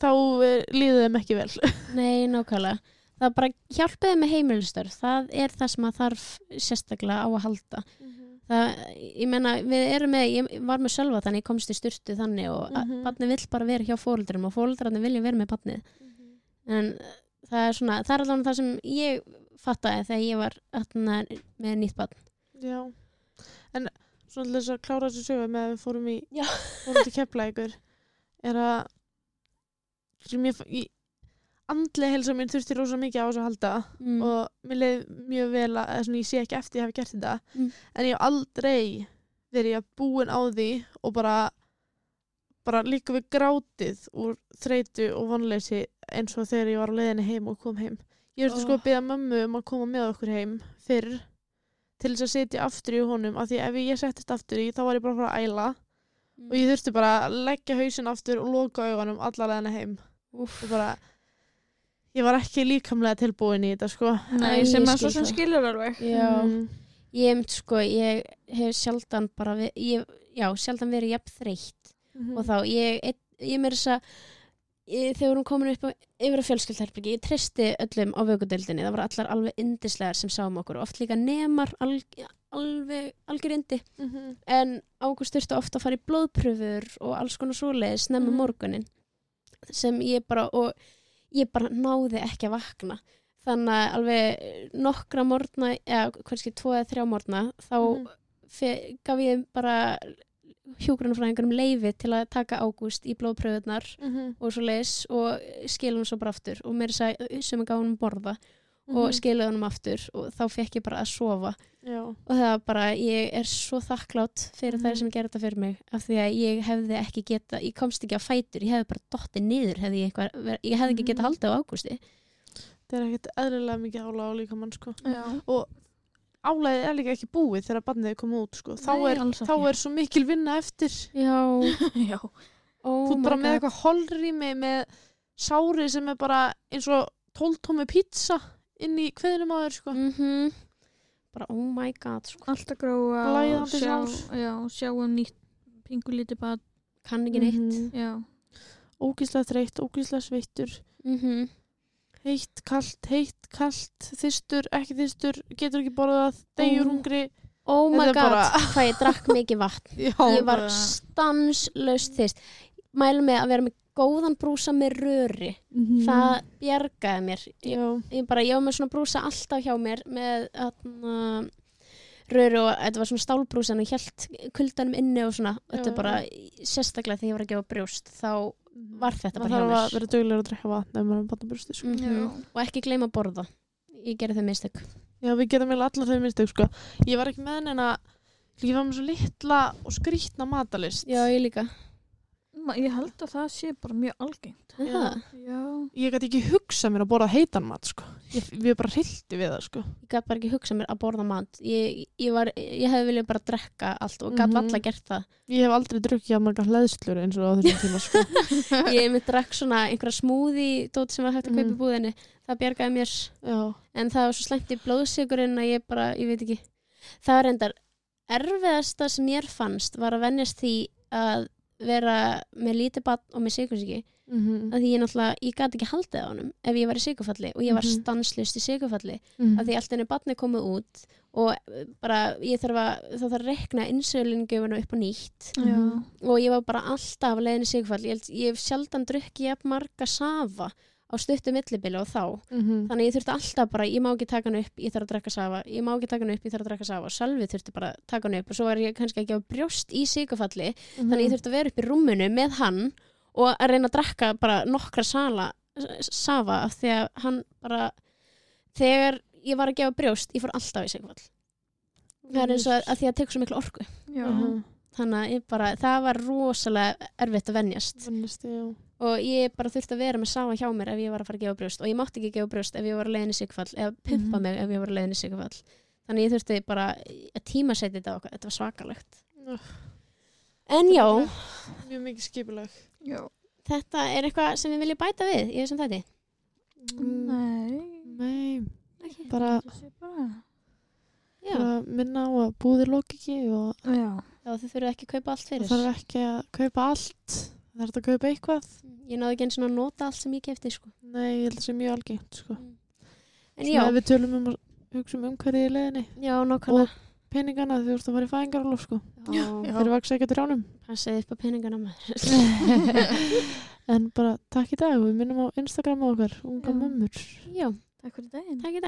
þá eh, líður þeim ekki vel. Nei, nákvæmlega. Það bara hjálpaði með heimilstörf það er það sem að þarf sérstaklega á að halda. Það, ég meina, við erum með ég var með sjálfa þannig, ég komst í styrtu þannig og mm Mhm. barnið vill bara vera hjá fóreldrum og fóreldrarnir vilja vera með barnið. En það er svona, það er alveg það sem ég fattaði þegar ég var atna, með nýtt barn Já, en svona til þess að klára þessu sögu með að við fórum í Já. fórum til kepla ykkur er að sem ég, ég andlega helsa mér þurfti rosa mikið á þessu að halda mm. og mér leið mjög vel að svona, ég sé ekki eftir ég hef gert þetta Mm. en ég hef aldrei verið ég búin á því og bara bara líka við grátið úr þreytu og vonleysi eins og þegar ég var á leiðinni heim og kom heim. Ég þurfti sko Oh. að beða mömmu um að koma með okkur heim fyrr til þess að setja aftur í honum af því ef ég settist aftur í þá var ég bara að fara að æla Mm. og ég þurfti bara að leggja hausinn aftur og loka augunum alla leiðina heim. Og bara ég var ekki líkamlega tilbúin í þetta sko. Nei, Æ, sem að svo sem skilur alveg. Já, Mm. ég hef sko, ég hef sjaldan bara, við, ég, já, sjaldan verið jafn þreytt Mhm. og þá, ég, ég, meira þess að þegar hún komin upp á, yfir að fjölskyldherbyggi, ég tristi öllum á vökudeldinni, það voru allar alveg indislegar sem sáum okkur oft líka nemar alg, alveg algjör indi Mhm. en Ágúst þurfti ofta að fara í blóðpröfur og alls konar svoleiðis nefnum Mhm. morgunin sem ég bara og ég bara náði ekki að vakna þannig að alveg nokkra morgna, eða hverski tvo eða þrjá morgna þá Mhm. fe, gaf ég bara hjúgrunafræðingurum leifi til að taka Ágúst í blóðpröfurnar Mhm. og svo leis og skilum svo bara aftur og mér sagði sem ég gaf hann borða og Mhm. skilaði hann aftur og þá fekk ég bara að sofa Já. og það var bara, ég er svo þakklátt fyrir Mhm. þær sem gerði þetta fyrir mig af því að ég hefði ekki geta ég komst ekki á fætur, ég hefði bara dottið niður hefði ég, eitthvað, ég hefði ekki Mhm. geta haldið á ágústi Það er ekkert eðlilega mikið álag á líkamann sko. Já. og álæðið er líka ekki búið þegar barnið er komið út sko. þá, Nei, er, þá er svo mikil vinna eftir já, Já. oh þú my bara með God. eitthvað holrými með sári sem er bara eins og tóltómi pizza inn í á þér sko. Mhm. bara oh my god sko. Alltaf gróa Blæðandi sjá, já, sjá um nýtt pingu lítið bad kann ekki neitt Mhm. Já. ógíslega þreytt, ógíslega sveittur mm heitt, kalt, heitt, kalt þystur, ekki þystur, getur ekki borðað degjur Ó. hungri. Oh my god, bara- hvað ég drakk mikið vatn. Já, ég var stanslaust þist mælum með að vera með góðan brúsa með röri. Mhm. það bjargaði mér. Ég, ég bara, ég var með svona brúsa alltaf hjá mér með atna, röru og þetta var svona stálbrúsa en ég held kuldanum inni og svona. Þetta er bara, sérstaklega þegar ég var að gefa brjóst þá var þetta bara hjá þarf að mér? vera duglegur að drekka vatn ef maður er barnabrústi sko. mm og ekki gleyma að borða. Ég gerði þau mistök. Já, við getum eiginlega allar þau mistök sko. Ég var ekki með neina Ég var með svo litla og skrýtna matalist já, ég líka Ma- Ég held að það sé bara mjög algengt Já. Já. Ég gæti ekki hugsað mér að borða heitan mat sko. ég, Við bara hrildi við það sko. ég gæti bara ekki hugsað mér að borða mat ég, ég, var, ég hefði viljað bara drekka allt og gæti Mhm. valla gert það Ég hef aldrei drukkið að marga hlæðslur eins og á þessum tíma sko. ég hef mitt drekk svona einhverja smúði dót sem var hægt að kaupa í Mhm. búðinni það bjargaði mér Já, en það var svo slæmt í blóðsigurinn að ég bara, ég veit ekki það var reyndar erfiðasta sem mér fannst var að venjast því að vera með lítið bann og með sigursíki mm að því ég náttúrulega, ég gæti ekki haldið á honum ef ég var í sigurfalli og ég var Mhm. stanslust í sigurfalli -hmm. að því allt henni banni komið út og eh, bara ég þarf að það þarf að rekna insölingjöfuna upp á nýtt Já. og ég var bara alltaf leiðin í sigurfall ég, hef sjaldan drukkið marga safa á stuttu millibili og þá Mhm. þannig að ég þurfti alltaf bara, ég má ekki taka hann upp ég þarf að drekka safa, ég má ekki taka hann upp ég þarf að drekka safa og Sölvi þurfti bara að taka hann upp og svo er ég kannski ekki á brjóst í sigurfalli Mhm. þannig að ég þurfti að vera upp í rúmunu með hann og að reyna að drekka bara nokkra sala, safa af því að hann bara þegar ég var að gefa brjóst ég fór alltaf í sigurfall það er eins og að, að því að tekur svo miklu orku Já. Mhm. Þannig að ég bara, það var rosalega erfitt að já. og ég bara þurfti að vera með safa hjá mér ef ég var að fara að gefa brjóst og ég mátti ekki gefa brjóst ef ég var að leiðin í sigfall eða pumpa Mhm. mig ef ég var að leiðin í sigfall þannig ég þurfti bara að tímasetja þetta og þetta var svakalegt Ugh. en já, Mjög mikið skipulag Já. þetta er eitthvað sem við viljum bæta við í þessum þætti Nei. Nei, bara, Það sé bara. já, bara minna á að búðir lók ekki og Já. Já, þið þurfum ekki að kaupa allt fyrir. Þið þurfum ekki að kaupa allt, það er þetta að kaupa eitthvað. Mm, ég náðu ekki eins og nota allt sem ég kefti, sko. Nei, ég held að það sé mjög algengt, sko. Mm. En já. Við tölum um að hugsa um umhverfið í leðinni. Já, nokkana. Og peningana, þið voruð að fara í fæðingarlóf, sko. Já. Þeir eru vaks ekkert ránum. Það segði upp á peningana maður. en bara takk í dag, við minnum á Instagram á okkar, unga mömmur. Já, takk fyrir daginn. Takk